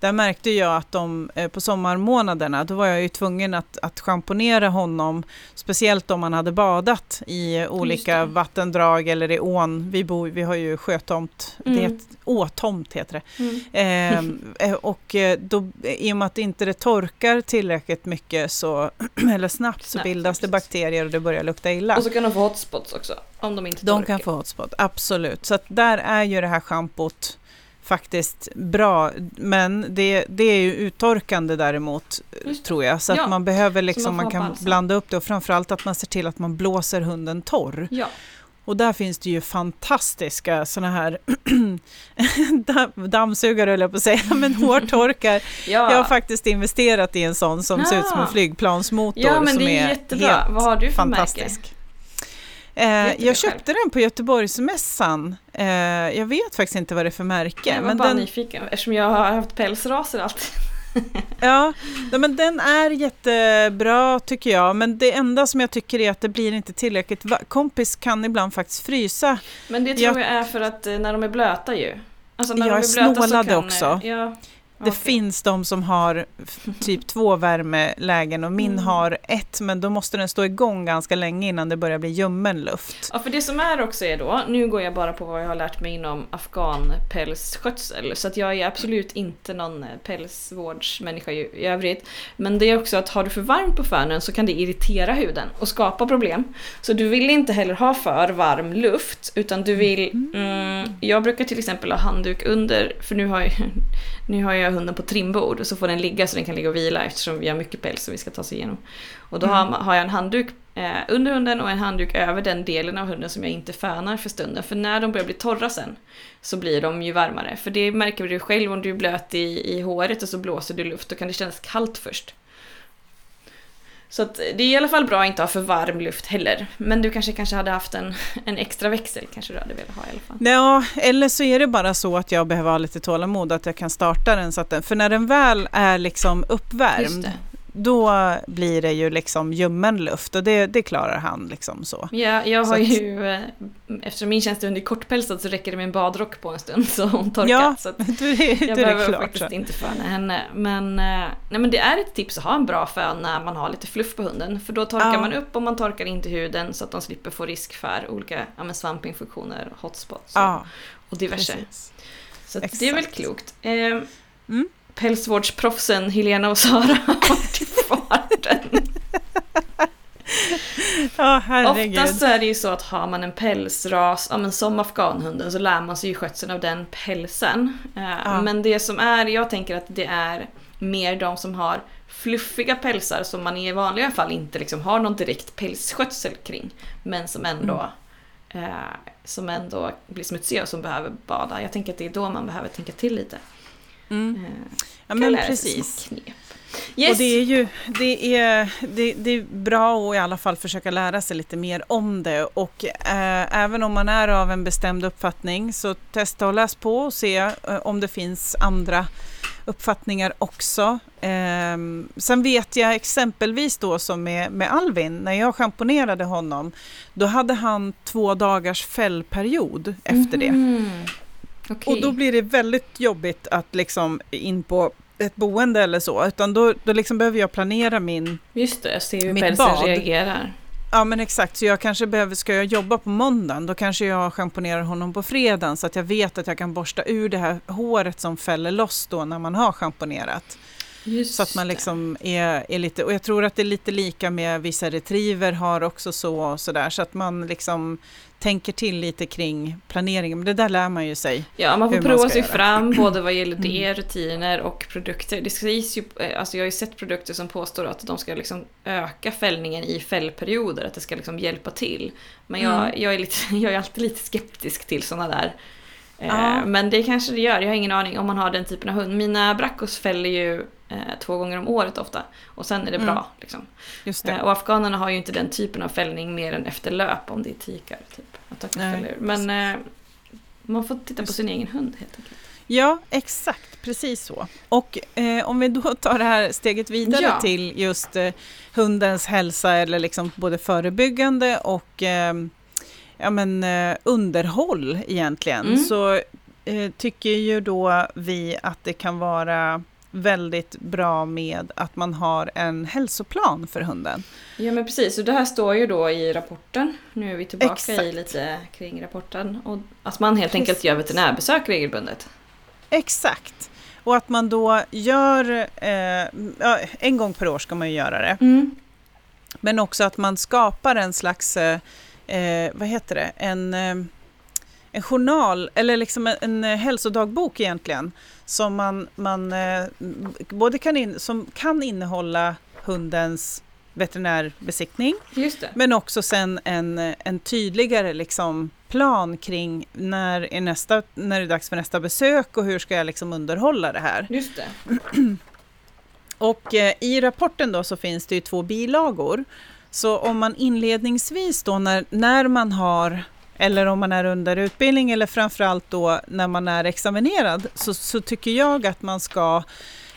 där märkte jag att de eh, på sommarmånaderna, då var jag ju tvungen att, att schamponera honom, speciellt om han hade badat i olika vattendrag eller i ån. Vi, bor, vi har ju sjötomt, mm. det åtomt heter det. Mm. Ehm, eh, och eh, då, i och med att inte det torkar tillräckligt mycket så, eller snabbt, så bildas det bakterier och det börjar lukta illa. Och så kan de få hotspots också, om de inte torkar. De kan få hotspot, absolut. Så där är ju det här schampot faktiskt bra. Men det, det är ju uttorkande däremot, tror jag. Så ja. att man behöver liksom, man, man, kan blanda upp det och framförallt att man ser till att man blåser hunden torr. Ja. Och där finns det ju fantastiska sådana här dammsugare, eller på att säga, men hårtorkar. ja. Jag har faktiskt investerat i en sån som ja. ser ut som en flygplansmotor. Ja, men det är, är jättebra. Vad har du för fantastisk. märke? Eh, jag köpte den på Göteborgsmässan. Eh, jag vet faktiskt inte vad det är för märke. Jag var men bara den... nyfiken eftersom jag har haft pälsraser alltid. ja, men den är jättebra tycker jag. Men det enda som jag tycker är att det blir inte tillräckligt. Kompis kan ibland faktiskt frysa. Men det tror jag, jag är för att eh, när de är blöta ju. Alltså när jag de är blöta snålade så kan, också. Ja. Det okay. finns de som har typ två värmelägen och min mm. har ett, men då måste den stå igång ganska länge innan det börjar bli ljummen luft. Ja, för det som är också är då, nu går jag bara på vad jag har lärt mig inom afghanpälsskötsel, så att jag är absolut inte någon eh, pälsvårdsmänniska i, övrigt. Men det är också att har du för varmt på fönen så kan det irritera huden och skapa problem. Så du vill inte heller ha för varm luft, utan du vill, mm, mm jag brukar till exempel ha handduk under, för nu har jag, nu har jag hunden på trimbord och så får den ligga så den kan ligga och vila eftersom vi har mycket päls som vi ska ta oss igenom. Och då mm. har, har jag en handduk eh, under hunden och en handduk över den delen av hunden som jag inte fönar för stunden. För när de börjar bli torra sen så blir de ju varmare. För det märker du själv om du är blöt i, i håret och så blåser du luft, då kan det kännas kallt först. Så att det är i alla fall bra att inte ha för varm luft heller. Men du kanske, kanske hade haft en, en extra växel, kanske du hade velat ha i alla fall. Ja, eller så är det bara så att jag behöver ha lite tålamod, att jag kan starta den så att den, för när den väl är liksom uppvärmd, då blir det ju liksom ljummen luft och det, det klarar han liksom så. Ja, jag har så ju, att, eh, eftersom min tjänstehund är kortpälsad så räcker det med en badrock på en stund så hon torkar. Ja, så du, jag du behöver klart, faktiskt så. inte föna henne. Men, eh, nej, men det är ett tips att ha en bra fön när man har lite fluff på hunden. För då torkar ja. man upp och man torkar inte huden så att de slipper få risk för olika ja, svampinfektioner, hotspots ja, och diverse. Precis. Så det är väl klokt. Eh, mm pälsvårdsproffsen Helena och Sara har till farten. oh, Oftast så är det ju så att har man en pälsras, ja, men som afghanhunden, så lär man sig ju skötseln av den pälsen. Uh, Men det som är, jag tänker att det är mer de som har fluffiga pälsar som man i vanliga fall inte liksom har någon direkt pälsskötsel kring. Men som ändå, mm. uh, som ändå blir smutsiga och som behöver bada. Jag tänker att det är då man behöver tänka till lite. Mm. Eh, ja men precis. Yes. Och det är ju det är, det, det, är bra att i alla fall försöka lära sig lite mer om det och eh, även om man är av en bestämd uppfattning så testa och läs på och se eh, om det finns andra uppfattningar också. Eh, sen vet jag exempelvis då som med, med Alvin, när jag schamponerade honom, då hade han två dagars fällperiod efter mm. det. Okay. Och då blir det väldigt jobbigt att liksom in på ett boende eller så, utan då, då liksom behöver jag planera min Just det, se hur pälsen reagerar. Ja men exakt, så jag kanske behöver, ska jag jobba på måndagen då kanske jag schamponerar honom på fredagen så att jag vet att jag kan borsta ur det här håret som fäller loss då när man har schamponerat. Just Så att man liksom är, är lite, och jag tror att det är lite lika med vissa retriever har också så och sådär, så att man liksom tänker till lite kring planeringen, men det där lär man ju sig. Ja, man får man prova ska sig göra. fram både vad gäller Mm. det, rutiner och produkter. Det sägs ju, eh, alltså jag har ju sett produkter som påstår att de ska liksom öka fällningen i fällperioder, att det ska liksom hjälpa till. Men jag, Mm. jag, är, lite, jag är alltid lite skeptisk till sådana där. Eh. Men det kanske det gör, jag har ingen aning om man har den typen av hund. Mina brackos fäller ju eh, två gånger om året ofta och sen är det Mm. bra. Liksom. Just Eh, det. och afghanerna har ju inte den typen av fällning mer än efter löp om det är tikar. Typ, att. Men eh, man får titta på Just sin egen hund helt enkelt. Ja, exakt, precis så. Och eh, om vi då tar det här steget vidare Ja. till just eh, hundens hälsa eller liksom både förebyggande och eh, ja, men, eh, underhåll egentligen, Mm. så eh, tycker ju då vi att det kan vara väldigt bra med att man har en hälsoplan för hunden. Ja men precis, och det här står ju då i rapporten. Nu är vi tillbaka Exakt. i lite kring rapporten. Och att man helt enkelt gör Precis. veterinärbesök regelbundet. Exakt. Och att man då gör, eh, en gång per år ska man ju göra det. Men också att man skapar en slags, eh, eh, vad heter det, en, eh, en journal, eller liksom en, en eh, hälsodagbok egentligen, som man, man eh, både kan, in, som kan innehålla hundens veterinärbesiktning, men också sen en, en tydligare liksom plan kring när är, nästa, när är det dags för nästa besök och hur ska jag liksom underhålla det här. Just det. Och eh, i rapporten då så finns det ju två bilagor. Så om man inledningsvis då när, när man har, eller om man är under utbildning eller framförallt då när man är examinerad, så, så tycker jag att man ska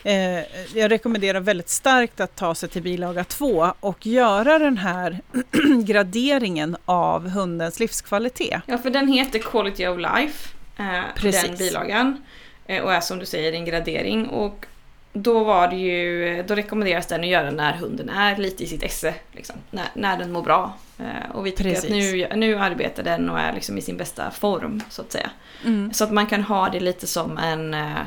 Eh, jag rekommenderar väldigt starkt att ta sig till bilaga 2 och göra den här graderingen av hundens livskvalitet. Ja för den heter Quality of Life. Eh. Den bilagan. Eh, och är som du säger en gradering. Och då var det ju, då rekommenderas den att göra när hunden är lite i sitt esse. Liksom, när, när den mår bra. Eh, och vi tycker Precis. att nu, nu arbetar den och är liksom i sin bästa form så att säga. Mm. Så att man kan ha det lite som en eh,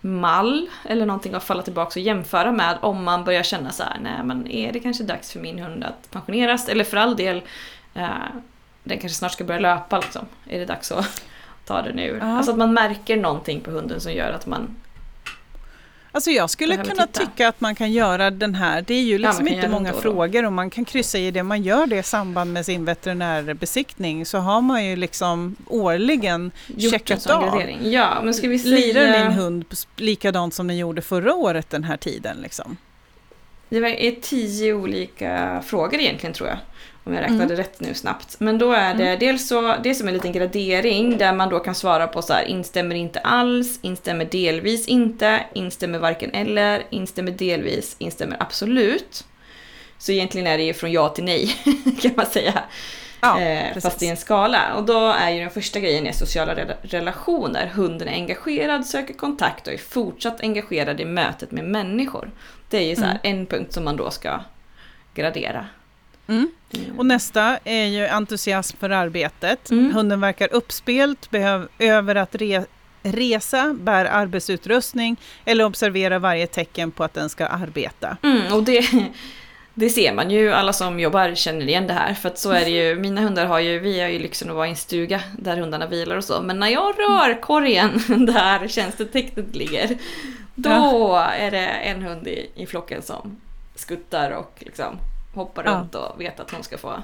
mall eller någonting att falla tillbaka och jämföra med om man börjar känna så här, nej men är det kanske dags för min hund att pensioneras? Eller för all del, eh, den kanske snart ska börja löpa liksom. Är det dags att ta det nu? Ja. Alltså att man märker någonting på hunden som gör att man... Alltså jag skulle kunna titta. tycka att man kan göra den här, det är ju Ja, liksom kan inte många då frågor och man kan kryssa i det, man gör det i samband med sin veterinärbesiktning så har man ju liksom årligen gjort checkat av. gradering. Ja, men ska vi Lirar säga... din hund likadant som den gjorde förra året den här tiden liksom? Det var- är tio olika frågor egentligen tror jag. Om jag räknade Mm. rätt nu snabbt. Men då är det dels så, det är som en liten gradering där man då kan svara på så här instämmer inte alls, instämmer delvis inte, instämmer varken eller, instämmer delvis, instämmer absolut. Så egentligen är det ju från ja till nej kan man säga. Ja, eh, fast i en skala. Och då är ju den första grejen är sociala rela- relationer. Hunden är engagerad, söker kontakt och är fortsatt engagerad i mötet med människor. Det är ju så här en punkt som man då ska gradera. Mm. Mm. Och nästa är ju entusiasm för arbetet. Mm. Hunden verkar uppspelt behöv, över att re, resa, bär arbetsutrustning eller observera varje tecken på att den ska arbeta. Mm, och det, det ser man ju, alla som jobbar känner igen det här. För att så är det ju, mina hundar har ju, vi har ju lyxen att vara i en stuga där hundarna vilar och så. Men när jag rör korgen där tjänstetecknet ligger, då är det en hund i, i flocken som skuttar och liksom hoppar Ja. runt och vet att hon ska få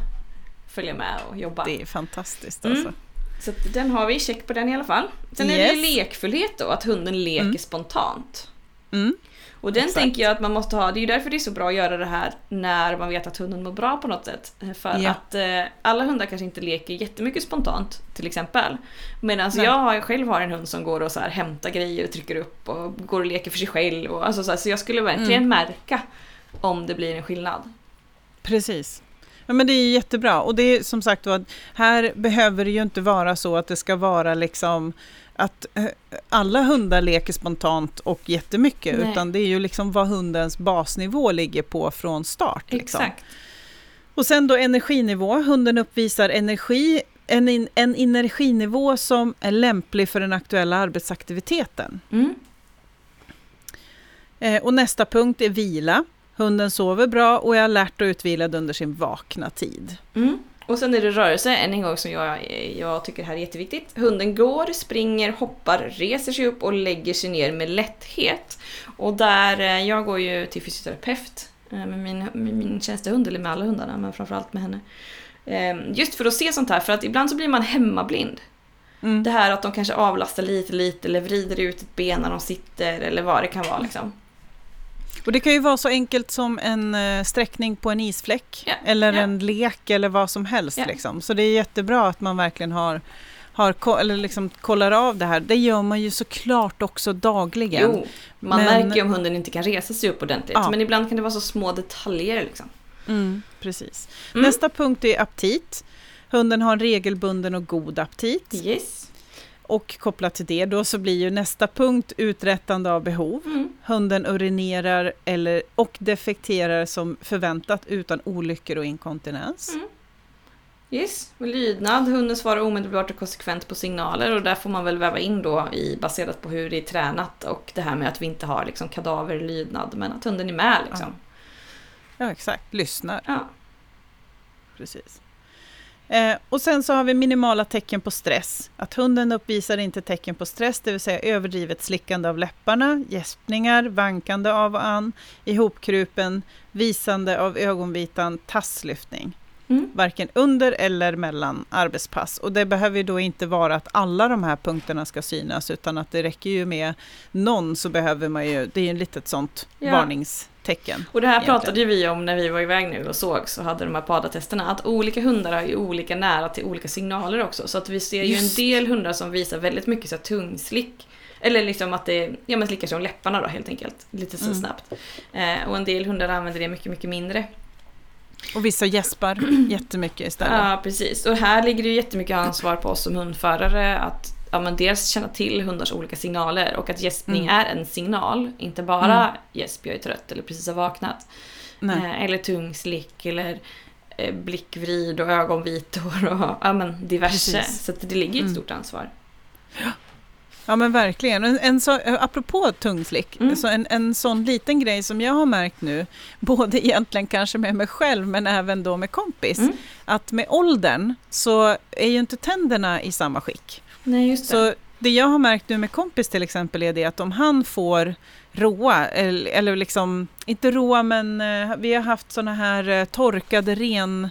följa med och jobba. Det är fantastiskt Mm. alltså. Så att den har vi, check på den i alla fall. Sen är det Yes. lekfullhet då, att hunden leker Mm. spontant. Mm. Och den Exakt. tänker jag att man måste ha, det är ju därför det är så bra att göra det här när man vet att hunden mår bra på något sätt. För Ja. att eh, alla hundar kanske inte leker jättemycket spontant till exempel. Medan Nej. jag har, själv har en hund som går och så här hämtar grejer och trycker upp och går och leker för sig själv. Och, alltså så, här, så jag skulle verkligen Mm. märka om det blir en skillnad. Precis. Ja, men det är jättebra och det är som sagt var, här behöver det ju inte vara så att det ska vara liksom att eh, alla hundar leker spontant och jättemycket Nej. utan det är ju liksom vad hundens basnivå ligger på från start. Liksom. Exakt. Och sen då energinivå. Hunden uppvisar energi, en, in, en energinivå som är lämplig för den aktuella arbetsaktiviteten. Mm. Eh, och nästa punkt är vila. Hunden sover bra och är alert och utvilad under sin vakna tid. Mm. Och sen är det rörelse, än en gång som jag, jag tycker här är jätteviktigt. Hunden går, springer, hoppar, reser sig upp och lägger sig ner med lätthet. Och där, eh, jag går ju till fysioterapeut eh, med min, med min tjänstehund, eller med alla hundarna, men framförallt med henne. Eh, Just för att se sånt här, för att ibland så blir man hemmablind. Mm. Det här att de kanske avlastar lite, lite eller vrider ut ett ben när de sitter eller vad det kan vara liksom. Och det kan ju vara så enkelt som en eh, sträckning på en isfläck Ja, eller ja. en lek eller vad som helst. Ja. Liksom. Så det är jättebra att man verkligen har, har eller liksom kollar av det här. Det gör man ju såklart också dagligen. Jo, man Men- märker ju om hunden inte kan resa sig upp ordentligt. Ja. Men ibland kan det vara så små detaljer liksom. Mm, precis. Mm. Nästa punkt är aptit. Hunden har en regelbunden och god aptit. Yes. Och kopplat till det då så blir ju nästa punkt uträttande av behov. Mm. Hunden urinerar eller, och defekterar som förväntat utan olyckor och inkontinens. Mm. Yes, och lydnad. Hunden svarar omedelbart och konsekvent på signaler och där får man väl väva in då i, baserat på hur det är tränat och det här med att vi inte har liksom kadaverlydnad men att hunden är med liksom. Ja, exakt. Lyssnar. Ja. Precis. Eh, och sen så har vi minimala tecken på stress. Att hunden uppvisar inte tecken på stress, det vill säga överdrivet slickande av läpparna, gäspningar, vankande av och an, ihopkrupen, visande av ögonvitan, tasslyftning. Mm. Varken under eller mellan arbetspass. Och det behöver ju då inte vara att alla de här punkterna ska synas, utan att det räcker ju med någon så behöver man ju, det är ju ett litet sånt Ja. varningstecken. Och det här Egentligen. pratade ju vi om när vi var iväg nu och såg så hade de här PADA-testerna att olika hundar har ju olika nära till olika signaler också. Så att vi ser ju en del hundar som visar väldigt mycket så tungslick. Eller liksom att det ja, men slickar sig om läpparna då helt enkelt. Lite så Mm. snabbt. Eh, och en del hundar använder det mycket, mycket mindre. Och vissa gäspar jättemycket istället. Ja, precis. Och här ligger det ju jättemycket ansvar på oss som hundförare att ja, men dels känna till hundars olika signaler och att gäspning Mm. är en signal. Inte bara gäsp, jag är trött eller precis har vaknat. Eh, eller tungslick eller eh, blickvrid och ögonvitor och ja, men diverse. Precis. Så det ligger ett Mm. stort ansvar. Ja men verkligen. En, en så, apropå tungslick, Mm. så en, en sån liten grej som jag har märkt nu, både egentligen kanske med mig själv men även då med kompis, Mm. att med åldern så är ju inte tänderna i samma skick. Nej, just det. Så det jag har märkt nu med kompis till exempel är det att om han får råa, eller, eller liksom, inte råa men eh, vi har haft såna här eh, torkade renben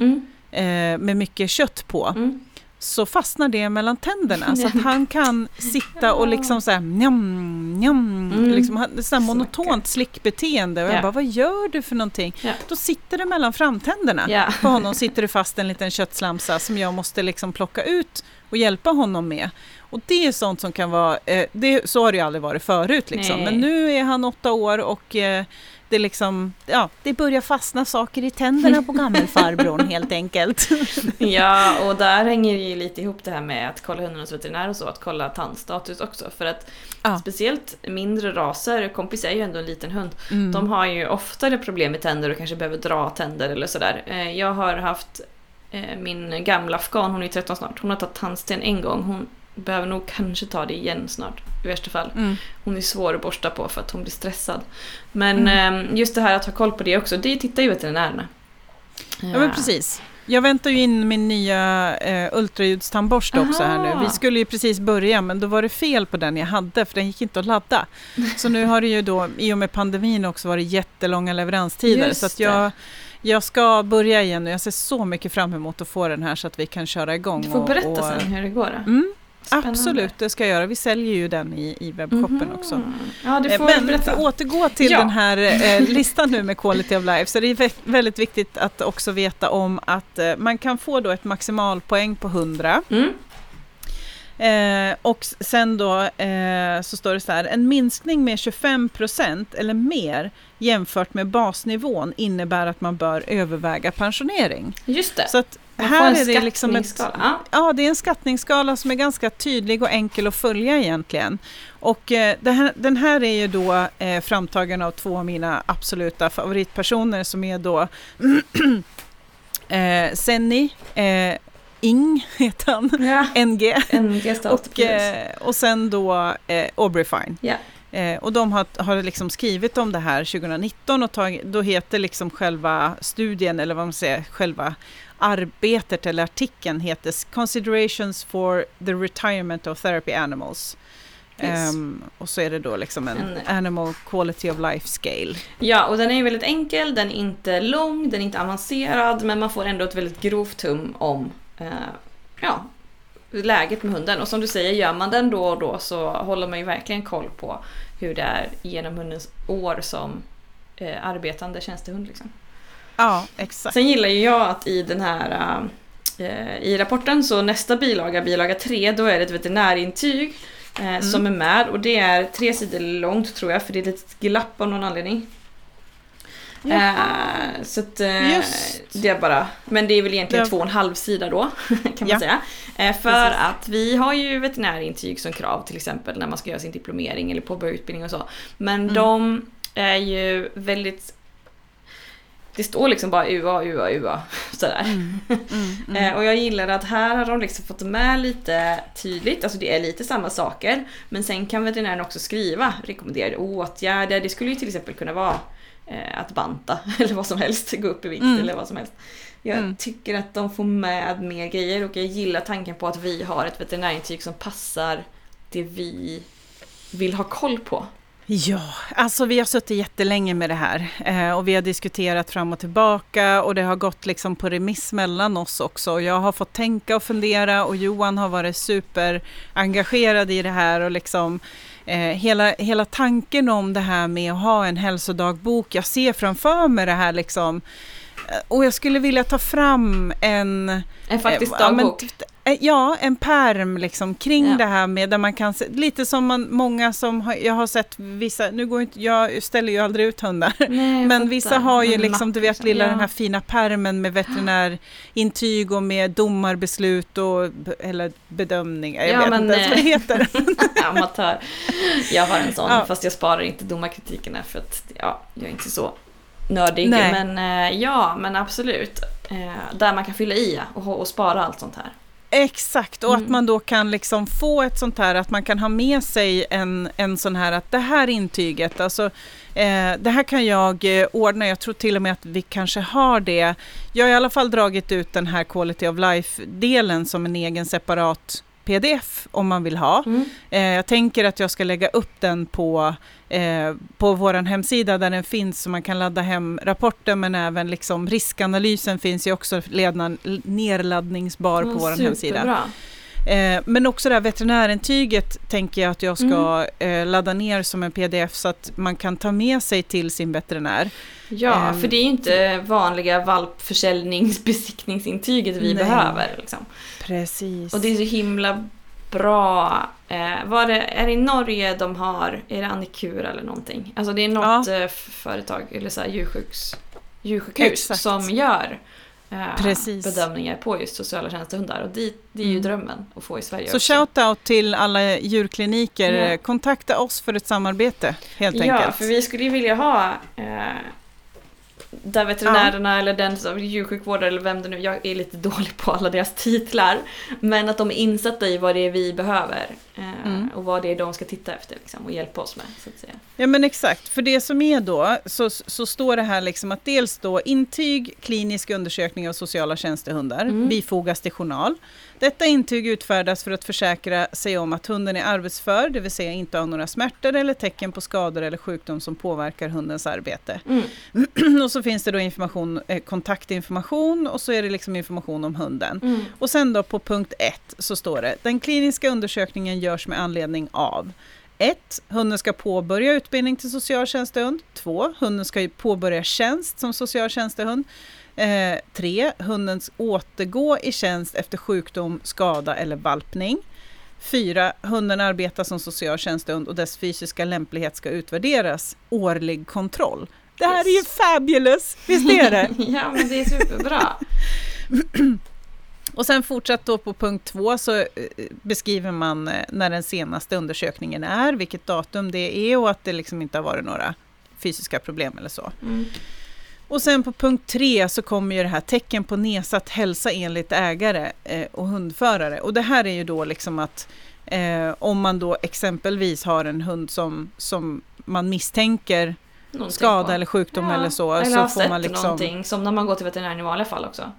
Mm. eh, med mycket kött på. Mm. Så fastnar det mellan tänderna. Så att han kan sitta och liksom så här njam, njam, Mm. liksom, så monotont slickbeteende. Och Ja. jag bara, vad gör du för någonting? Ja. Då sitter det mellan framtänderna. Ja. På honom sitter det fast en liten köttslamsa som jag måste liksom plocka ut och hjälpa honom med. Och det är sånt som kan vara, eh, det, så har det ju aldrig varit förut liksom. Nej. Men nu är han åtta år och eh, det, liksom, ja, det börjar fastna saker i tänderna på gammelfarbrorn helt enkelt. Ja, och där hänger ju lite ihop det här med att kolla hundarnas veterinär och så, att kolla tandstatus också. För att Ja. speciellt mindre raser, kompis är ju ändå en liten hund, Mm. de har ju oftare problem med tänder och kanske behöver dra tänder eller sådär. Eh, Jag har haft eh, min gamla afghan, hon är ju 13 snart, hon har tagit tandsten en gång. Hon behöver nog kanske ta det igen snart i värsta fall. Mm. Hon är svår att borsta på för att hon blir stressad. Men Mm. eh, just det här att ha koll på det också, det tittar ju veterinärerna. Ja men precis. Jag väntar ju in min nya eh, ultraljudstandborste också här nu. Vi skulle ju precis börja men då var det fel på den jag hade för den gick inte att ladda. Så nu har det ju då i och med pandemin också varit jättelånga leveranstider. Just så att jag, jag ska börja igen och jag ser så mycket fram emot att få den här så att vi kan köra igång. Du får och, berätta och, sen hur det går. då. Mm, Spännande. absolut, det ska jag göra. Vi säljer ju den i, i webbshoppen Mhm. också. Ja, du Eh, får Men för berätta. att återgå till Ja. den här eh, listan nu med Quality of Life så det är vä- väldigt viktigt att också veta om att eh, man kan få då ett maximalpoäng på 100 Mm. eh, och sen då eh, så står det så här en minskning med 25% eller mer jämfört med basnivån innebär att man bör överväga pensionering. Just det. Så att här är det liksom ett, ja, det är en skattningsskala som är ganska tydlig och enkel att följa egentligen. Och eh, här, den här är ju då eh, framtagen av två av mina absoluta favoritpersoner som är då eh, Senni eh, Ing heter han, ja. NG. NG och, eh, och sen då eh, Aubrey Fine. Ja. Eh, och de har, har liksom skrivit om det här 2019 och tag, då heter liksom själva studien, eller vad man säger, själva arbetet eller artikeln heter Considerations for the retirement of therapy animals. Um, och så är det då liksom en, en, Animal Quality of Life Scale. Ja, och den är väldigt enkel, den är inte lång, den är inte avancerad, men man får ändå ett väldigt grovt hum om uh, ja, läget med hunden. Och som du säger, gör man den då och då så håller man ju verkligen koll på hur det är genom hundens år som uh, arbetande tjänstehund. Liksom. Ja, exakt. Sen gillar ju jag att i den här uh, i rapporten så nästa bilaga, bilaga 3, då är det ett veterinärintyg eh, mm. som är med och det är tre sidor långt tror jag för det är ett litet glapp av någon anledning. Eh, så att, eh, det är bara, men det är väl egentligen det... två och en halv sida då kan man ja. säga. Eh, för Precis. att vi har ju veterinärintyg som krav till exempel när man ska göra sin diplomering eller påbörja utbildning och så. Men mm. de är ju väldigt det står liksom bara UA, UA, UA. Sådär. Mm, mm, mm. Eh, och jag gillar att här har de liksom fått med lite tydligt, alltså det är lite samma saker. Men sen kan veterinären också skriva rekommenderade åtgärder. Det skulle ju till exempel kunna vara att banta eller vad som helst, gå upp i vikt mm. eller vad som helst. Jag mm. tycker att de får med mer grejer och jag gillar tanken på att vi har ett veterinärintyg som passar det vi vill ha koll på. Ja, alltså vi har suttit jättelänge med det här eh, och vi har diskuterat fram och tillbaka och det har gått liksom på remiss mellan oss också. Jag har fått tänka och fundera och Johan har varit superengagerad i det här och liksom eh, hela, hela tanken om det här med att ha en hälsodagbok. Jag ser framför mig det här liksom eh, och jag skulle vilja ta fram en... En faktisk eh, dagbok? Ja, ja, en perm liksom kring ja. det här med där man kan se, lite som man, många som har, jag har sett vissa, nu går inte, jag ställer ju aldrig ut hundar, Nej, men vissa har ju liksom, du vet lilla ja. den här fina permen med veterinärintyg och med domarbeslut och, eller bedömningar, jag ja, vet men, inte ens vad det heter. Amatör. Jag har en sån, ja. fast jag sparar inte domarkritikerna för att, ja, jag är inte så nördig. Nej. Men eh, ja, men absolut. Eh, där man kan fylla i och, och spara allt sånt här. Exakt, och mm. att man då kan liksom få ett sånt här, att man kan ha med sig en, en sån här, att det här intyget, alltså eh, det här kan jag eh, ordna, jag tror till och med att vi kanske har det. Jag har i alla fall dragit ut den här Quality of Life-delen som en egen separat pdf om man vill ha. Mm. Eh, jag tänker att jag ska lägga upp den på, eh, på vår hemsida där den finns så man kan ladda hem rapporten men även liksom riskanalysen finns ju också ledna, nerladdningsbar mm, på vår hemsida. Eh, men också det här veterinärintyget tänker jag att jag ska mm. eh, ladda ner som en pdf så att man kan ta med sig till sin veterinär. Ja, um, för det är ju inte vanliga valpförsäljningsbesiktningsintyget vi nej. behöver. Liksom. Precis. Och det är så himla bra. Eh, var det, är det i Norge de har, är det Annikura eller någonting? Alltså det är något ja. Eh, företag, eller så här djursjuks, djursjukhus Exakt. som gör eh, bedömningar på just sociala tjänstehundar. Och det, det är ju mm. drömmen att få i Sverige Så shout-out till alla djurkliniker. Ja. Kontakta oss för ett samarbete helt ja, enkelt. Ja, för vi skulle ju vilja ha eh, där veterinärerna ja. eller den som djursjukvårdare eller vem det nu jag är lite dålig på alla deras titlar. Men att de är insatta i vad det är vi behöver eh, mm. Och vad det är de ska titta efter liksom, och hjälpa oss med. Så att säga. Ja men exakt, för det som är då så, så står det här liksom att dels då intyg, klinisk undersökning av sociala tjänstehundar mm. bifogas till journal. Detta intyg utfärdas för att försäkra sig om att hunden är arbetsför, det vill säga inte har några smärtor eller tecken på skador eller sjukdom som påverkar hundens arbete. Mm. och så finns det då information, eh, kontaktinformation och så är det liksom information om hunden. Mm. Och sen då på punkt 1 så står det, den kliniska undersökningen görs med anledning av 1. Hunden ska påbörja utbildning till socialtjänstehund. 2. Hunden ska påbörja tjänst som socialtjänstehund. 3. Eh, hunden återgå i tjänst efter sjukdom, skada eller valpning. 4. Hunden arbetar som socialtjänstehund och dess fysiska lämplighet ska utvärderas. Årlig kontroll. Det här yes. är ju fabulous! Visst är det? ja, men det är superbra. Och sen fortsatt då på punkt två så eh, beskriver man eh, när den senaste undersökningen är, vilket datum det är och att det liksom inte har varit några fysiska problem eller så. Mm. Och sen på punkt tre så kommer ju det här tecken på nedsatt hälsa enligt ägare eh, och hundförare. Och det här är ju då liksom att eh, om man då exempelvis har en hund som, som man misstänker någonting skada på. eller sjukdom ja, eller så. Eller så har får sett man liksom... någonting, som när man går till veterinären i vanliga fall också.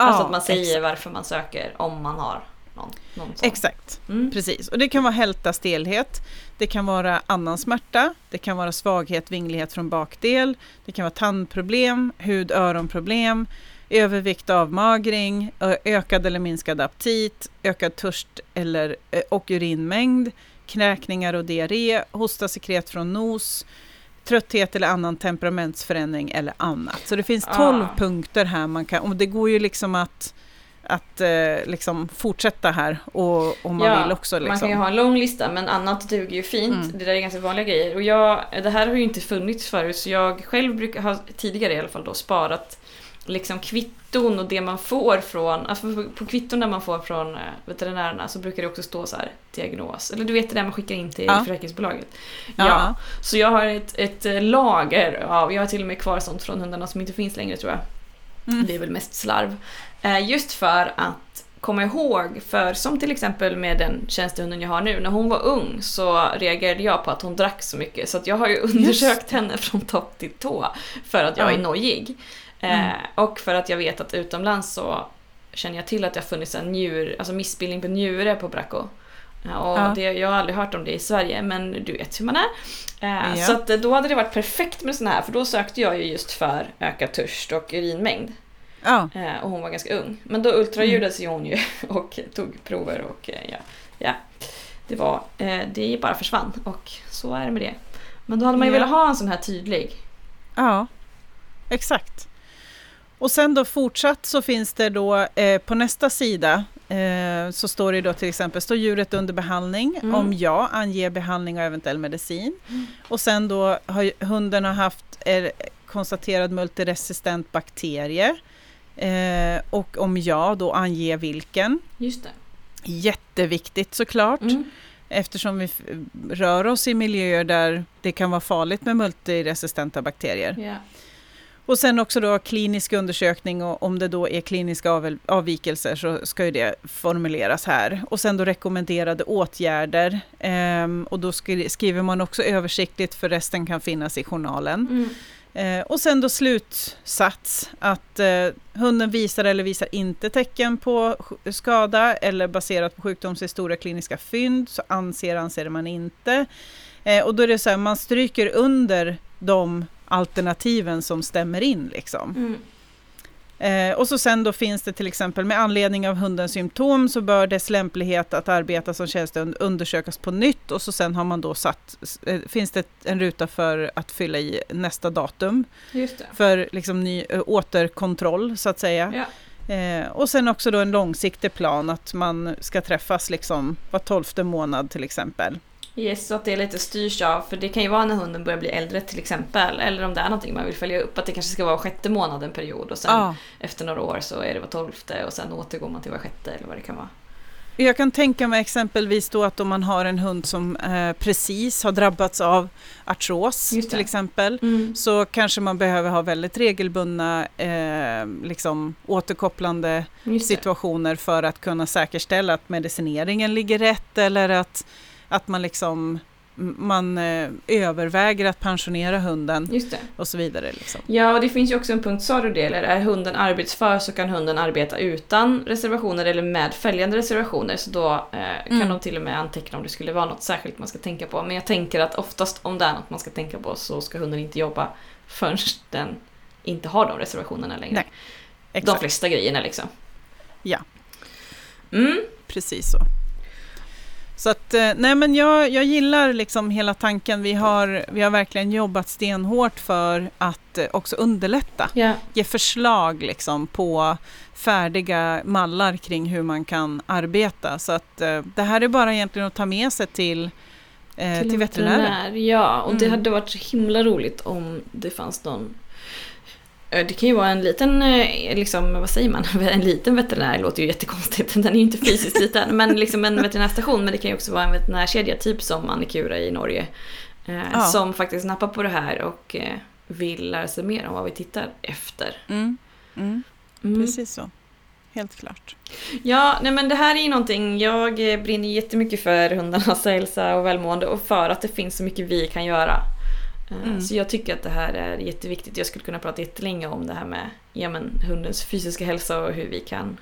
Ja, alltså att man säger exakt. varför man söker om man har någon, någon Exakt, mm. precis. Och det kan vara hälta, stelhet, det kan vara annan smärta, det kan vara svaghet, vinglighet från bakdel, det kan vara tandproblem, hud öronproblem, övervikt, avmagring, ökad eller minskad aptit, ökad törst eller, och urinmängd, kräkningar och diarré, hosta, sekret från nos, trötthet eller annan temperamentsförändring eller annat. Så det finns 12 ah. punkter här man kan, och det går ju liksom att att eh, liksom fortsätta här och om man ja, vill också. Liksom. Man kan ju liksom. ha en lång lista men annat duger ju fint. Mm. Det där är ganska vanliga grejer. Och jag, det här har ju inte funnits förut så jag själv brukar ha tidigare i alla fall då sparat liksom kvitton och det man får från, alltså på, på kvitton där man får från eh, veterinärerna så brukar det också stå så här diagnos. Eller du vet det där man skickar in till ja. försäkringsbolaget. Ja. ja. Så jag har ett, ett eh, lager av, jag har till och med kvar sånt från hundarna som inte finns längre tror jag. Mm. Det är väl mest slarv. Eh, just för att komma ihåg, för som till exempel med den tjänstehunden jag har nu, när hon var ung så reagerade jag på att hon drack så mycket så jag har ju undersökt henne från topp till tå för att jag är nojig. Mm. Eh, och för att jag vet att utomlands så känner jag till att det har funnits en njur, alltså missbildning på njure på Bracco. Eh, och ja. det, jag har aldrig hört om det i Sverige men du vet hur man är. Eh, ja. Så att då hade det varit perfekt med sådana här för då sökte jag ju just för ökad törst och urinmängd. Ja. Eh, och hon var ganska ung. Men då ultraljudades mm. hon ju och tog prover och eh, ja, ja. Det var, eh, det bara försvann och så är det med det. Men då hade man ju velat ha en sån här tydlig. Ja, exakt. Och sen då fortsatt så finns det då eh, på nästa sida eh, så står det då till exempel, står djuret under behandling? Mm. Om ja, ange behandling och eventuell medicin. Mm. Och sen då har hunden har haft er, konstaterad multiresistent bakterie. Eh, och om ja, då ange vilken. Just det. Jätteviktigt såklart. Mm. Eftersom vi rör oss i miljöer där det kan vara farligt med multiresistenta bakterier. Yeah. Och sen också då klinisk undersökning och om det då är kliniska av, avvikelser så ska ju det formuleras här. Och sen då rekommenderade åtgärder. Eh, och då skriver man också översiktligt för resten kan finnas i journalen. Mm. Eh, och sen då slutsats att eh, hunden visar eller visar inte tecken på skada eller baserat på sjukdomshistoria kliniska fynd så anser anser man inte. Eh, och då är det så här, man stryker under de alternativen som stämmer in liksom. Mm. Eh, och så sen då finns det till exempel med anledning av hundens symptom så bör dess lämplighet att arbeta som tjänstehund undersökas på nytt och så sen har man då satt, eh, finns det en ruta för att fylla i nästa datum. För liksom ny eh, återkontroll så att säga. Ja. Eh, och sen också då en långsiktig plan att man ska träffas liksom var tolfte månad till exempel. Yes, så att det är lite styrs av, för det kan ju vara när hunden börjar bli äldre till exempel, eller om det är någonting man vill följa upp, att det kanske ska vara sjätte månaden period och sen ah. efter några år så är det var tolfte och sen återgår man till var sjätte eller vad det kan vara. Jag kan tänka mig exempelvis då att om man har en hund som eh, precis har drabbats av artros till exempel, mm. så kanske man behöver ha väldigt regelbundna eh, liksom, återkopplande situationer för att kunna säkerställa att medicineringen ligger rätt eller att att man liksom man eh, överväger att pensionera hunden och så vidare. Liksom. Ja, och det finns ju också en punkt, sa du det, eller är hunden arbetsför så kan hunden arbeta utan reservationer eller med följande reservationer. Så då eh, kan mm. de till och med anteckna om det skulle vara något särskilt man ska tänka på. Men jag tänker att oftast om det är något man ska tänka på så ska hunden inte jobba förrän den inte har de reservationerna längre. De flesta grejerna liksom. Ja. Mm. Precis så. Så att, eh, nej men jag, jag gillar liksom hela tanken. Vi har, vi har verkligen jobbat stenhårt för att eh, också underlätta. Yeah. Ge förslag liksom på färdiga mallar kring hur man kan arbeta. Så att eh, det här är bara egentligen att ta med sig till, till, till veterinären. Ja, och mm. det hade varit så himla roligt om det fanns någon det kan ju vara en liten, eh, liksom, vad säger man, en liten veterinär, låter ju jättekonstigt, den är ju inte fysiskt liten, men liksom en veterinärstation, men det kan ju också vara en veterinärkedja, typ som Annikura i Norge, eh, ja. som faktiskt nappar på det här och eh, vill lära sig mer om vad vi tittar efter. Mm. Mm. Mm. Precis så. Helt klart. Ja, nej men det här är ju någonting, jag brinner jättemycket för hundarnas hälsa och välmående och för att det finns så mycket vi kan göra. Eh, mm. Så jag tycker att det här är jätteviktigt. Jag skulle kunna prata jättelänge om det här med ja, men, hundens fysiska hälsa och hur vi kan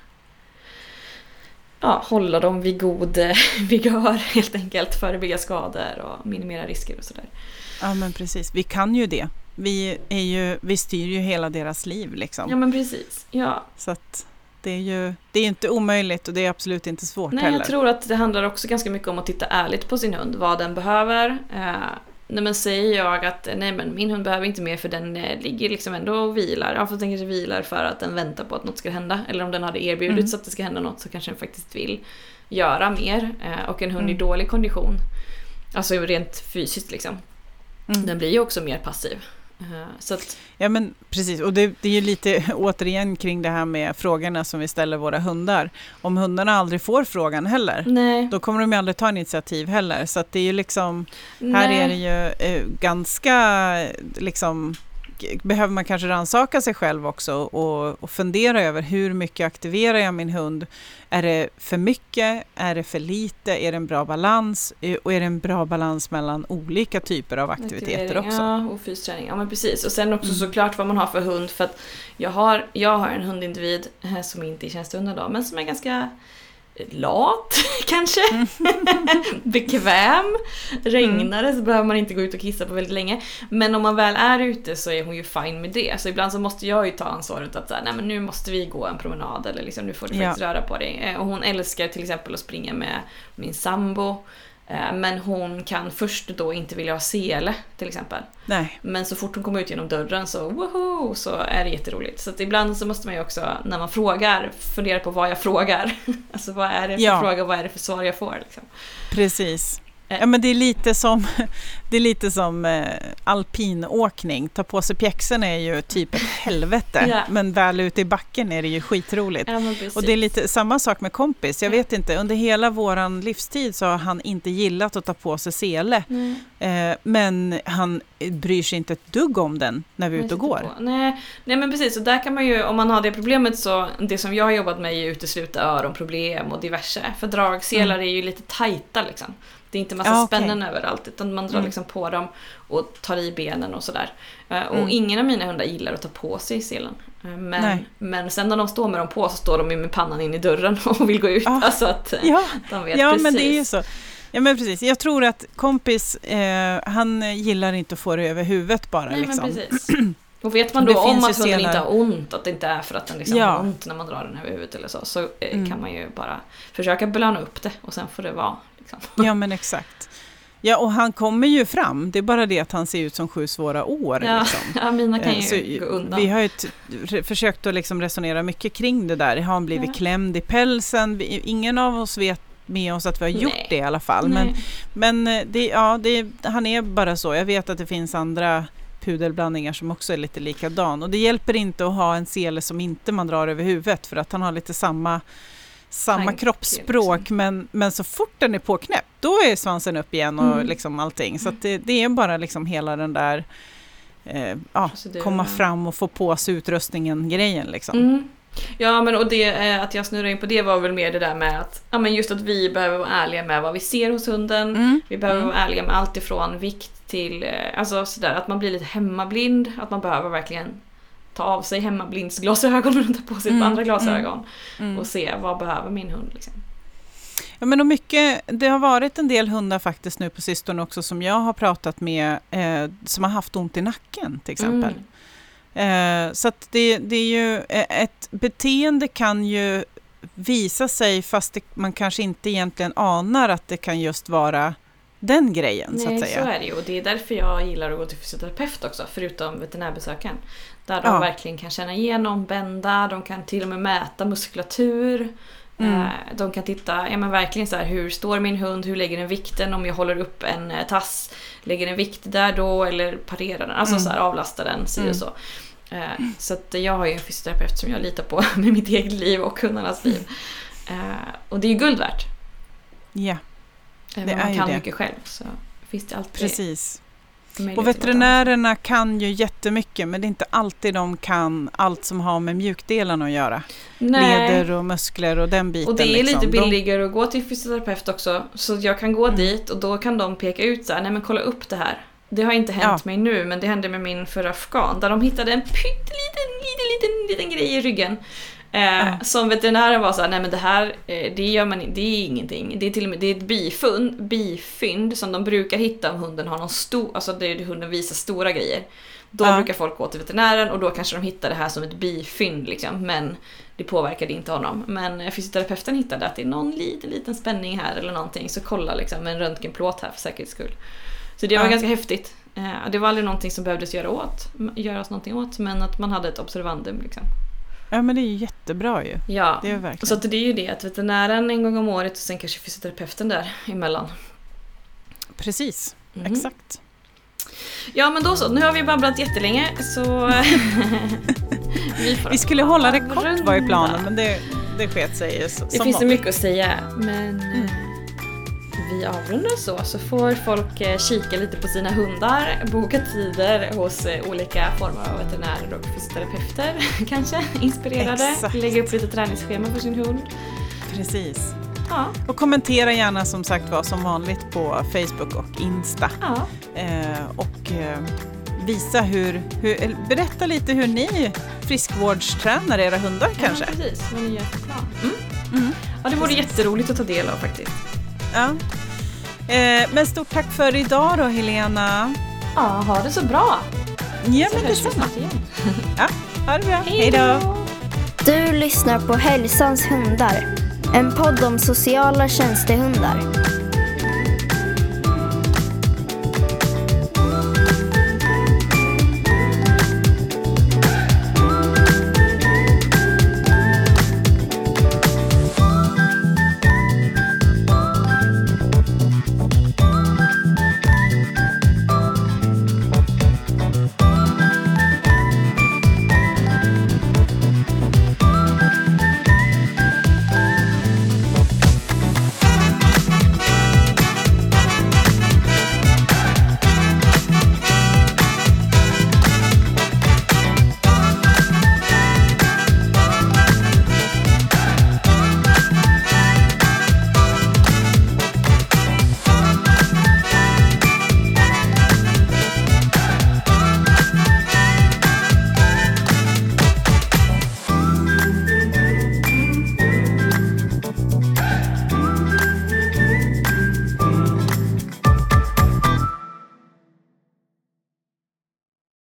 ja, hålla dem vid god vigör helt enkelt. Förebygga skador och minimera risker och sådär. Ja men precis, vi kan ju det. Vi, är ju, vi styr ju hela deras liv liksom. Ja men precis. Ja. Så att det är ju det är inte omöjligt och det är absolut inte svårt Nej, heller. Jag tror att det handlar också ganska mycket om att titta ärligt på sin hund, vad den behöver. Eh, nej men säger jag att nej men min hund behöver inte mer för den eh, ligger liksom ändå och vilar. Ja, för den kanske vilar för att den väntar på att något ska hända. Eller om den hade erbjudits mm. att det ska hända något så kanske den faktiskt vill göra mer. Eh, och en hund mm. i dålig kondition, alltså rent fysiskt liksom, mm. den blir ju också mer passiv. Eh, så att... Ja men precis, och det, det är ju lite återigen kring det här med frågorna som vi ställer våra hundar. Om hundarna aldrig får frågan heller, Nej. då kommer de ju aldrig ta initiativ heller. Så att det är ju liksom, här Nej. är det ju eh, ganska liksom behöver man kanske rannsaka sig själv också och, och, fundera över hur mycket aktiverar jag min hund? Är det för mycket? Är det för lite? Är det en bra balans? Eh, och är det en bra balans mellan olika typer av aktiviteter också? Ja, och fysträning. Ja, men precis. Och sen också mm. såklart vad man har för hund. För att jag har, jag har en hundindivid eh, som inte är tjänstehund då, men som är ganska lat kanske. Mm. Bekväm. Regnar det så behöver man inte gå ut och kissa på väldigt länge. Men om man väl är ute så är hon ju fine med det. Så ibland så måste jag ju ta ansvaret att säga, nej men nu måste vi gå en promenad eller liksom, nu får du faktiskt ja. röra på dig. Eh, och hon älskar till exempel att springa med min sambo. Eh, men hon kan först då inte vilja ha sele till exempel. Nej. Men så fort hon kommer ut genom dörren så woho, så är det jätteroligt. Så ibland så måste man ju också när man frågar fundera på vad jag frågar. alltså vad är det för ja. fråga och vad är det för svar jag får. Liksom. Precis. Eh. Ja, men det är lite som, det är lite som eh, alpinåkning. Ta på sig pjäxorna är ju typ ett helvete, ja. men väl ute i backen är det ju skitroligt. Ja, och det är lite samma sak med kompis. Jag vet inte, under hela vår livstid så har han inte gillat att ta på sig sele. Eh, men han bryr sig inte ett dugg om den när vi är ute och går. Nej, nej men precis, och där kan man ju, om man har det problemet så, det som jag har jobbat med är ju utesluta öronproblem och diverse. För dragselar mm. är ju lite tajta liksom. Det är inte massa ja, okay. spännen överallt utan man drar mm. liksom på dem och tar i benen och sådär. Eh, och mm. ingen av mina hundar gillar att ta på sig selen. Eh, men, men sen när de står med dem på så står de ju med pannan in i dörren och vill gå ut. Ah, alltså att eh, ja, de vet ja precis. men det är ju så. Ja men precis, jag tror att kompis, eh, han gillar inte att få det över huvudet bara. Nej, liksom. men precis. Och vet man då om att hunden inte har ont, att det inte är för att den liksom ja. har ont när man drar den över huvudet eller så, så mm. kan man ju bara försöka belöna upp det och sen får det vara Liksom. Ja men exakt. Ja och han kommer ju fram, det är bara det att han ser ut som sju svåra år. Ja, liksom. ja mina kan eh, ju Så gå undan. Vi har ju försökt att liksom resonera mycket kring det där. Har han blivit ja. klämd i pälsen? ingen av oss vet med oss att vi har gjort Nej. det i alla fall. Men, men eh, det, ja, det, han är bara så. Jag vet att det finns andra pudelblandningar som också är lite likadan. Och det hjälper inte att ha en sele som inte man drar över huvudet för att han har lite samma samma Tank, kroppsspråk liksom. men, men så fort den är påknäppt då är svansen upp igen och mm. liksom allting. Så det, det, är bara liksom hela den där eh, ja, komma fram och få på sig utrustningen grejen liksom. Mm. Ja men och det, eh, att jag snurrar in på det var väl mer det där med att, ja men just att vi behöver vara ärliga med vad vi ser hos hunden. Mm. Vi behöver mm. vara ärliga med allt ifrån vikt till, eh, alltså sådär att man blir lite hemmablind. Att man behöver verkligen ta av sig hemmablindsglasögonen och ta på sig mm, andra glasögon. Mm, mm. Och se vad behöver min hund. Liksom. Ja, men och mycket, det har varit en del hundar faktiskt nu på sistone också som jag har pratat med eh, som har haft ont i nacken till exempel. Mm. Eh, så att det, det är ju eh, ett beteende kan ju visa sig fast det, man kanske inte egentligen anar att det kan just vara den grejen Nej, så att säga. så är det ju och det är därför jag gillar att gå till fysioterapeut också, förutom veterinärbesöken. Där de ja. verkligen kan känna igenom, bända, de kan till och med mäta muskulatur. Mm. Eh, de kan titta, ja men verkligen så här, hur står min hund, hur lägger den vikten om jag håller upp en eh, tass? Lägger den vikt där då eller parerar den? Alltså mm. så här, avlastar den, si och mm. så. Eh, så att jag har ju en fysioterapeut som jag litar på med mitt eget liv och hundarnas liv. Och det är ju guld värt. Ja, Även om man kan mycket själv så finns det alltid Precis. Och veterinärerna kan ju jättemycket men det är inte alltid de kan allt som har med mjukdelarna att göra. Nej. Leder och muskler och den biten. Och det är liksom. lite billigare de... att gå till fysioterapeut också. Så jag kan gå mm. dit och då kan de peka ut så här, nej men kolla upp det här. Det har inte hänt ja. mig nu men det hände med min förra afghan där de hittade en pytteliten liten, liten, liten grej i ryggen. Eh, ja. Som veterinären var såhär, nej men det här, eh, det gör man det är ingenting. Det är till och med det är ett bifund, bifynd som de brukar hitta om hunden har någon stor, alltså det hunden visar stora grejer. Då ja. brukar folk gå till veterinären och då kanske de hittar det här som ett bifynd liksom. Men det påverkade inte honom. Men eh, fysioterapeuten hittade att det är någon liten, liten spänning här eller någonting. Så kolla liksom med en röntgenplåt här för säkerhets skull. Så det var ja. ganska häftigt. Det var aldrig någonting som behövdes göra åt, göras någonting åt men att man hade ett observandum liksom. Ja men det är ju jättebra ju. Ja, det är verkligen. så det är ju det att veterinären en gång om året och sen kanske fysioterapeuten där emellan. Precis, mm. exakt. Ja men då så, nu har vi babblat jättelänge så... vi, vi, skulle hålla det kort var i planen men det, det sket sig ju. Det finns så mycket att säga men... Mm vi avrundar så, så får folk eh, kika lite på sina hundar, boka tider hos eh, olika former av veterinärer och fysioterapeuter kanske, inspirerade, Exakt. lägga upp lite träningsschema för sin hund. Precis. Ja. Och kommentera gärna som sagt var som vanligt på Facebook och Insta. Ja. Eh, och eh, visa hur, hur, berätta lite hur ni friskvårdstränar era hundar ja, kanske. precis, vad ni gör för plan. Mm. Mm. Ja, det vore precis. jätteroligt att ta del av faktiskt. Ja. Eh, men stort tack för idag då Helena. Ja, ha det så bra. Ja, så men detsamma. ja, ha det bra. Hej då. Du lyssnar på Hälsans hundar. En podd om sociala tjänstehundar.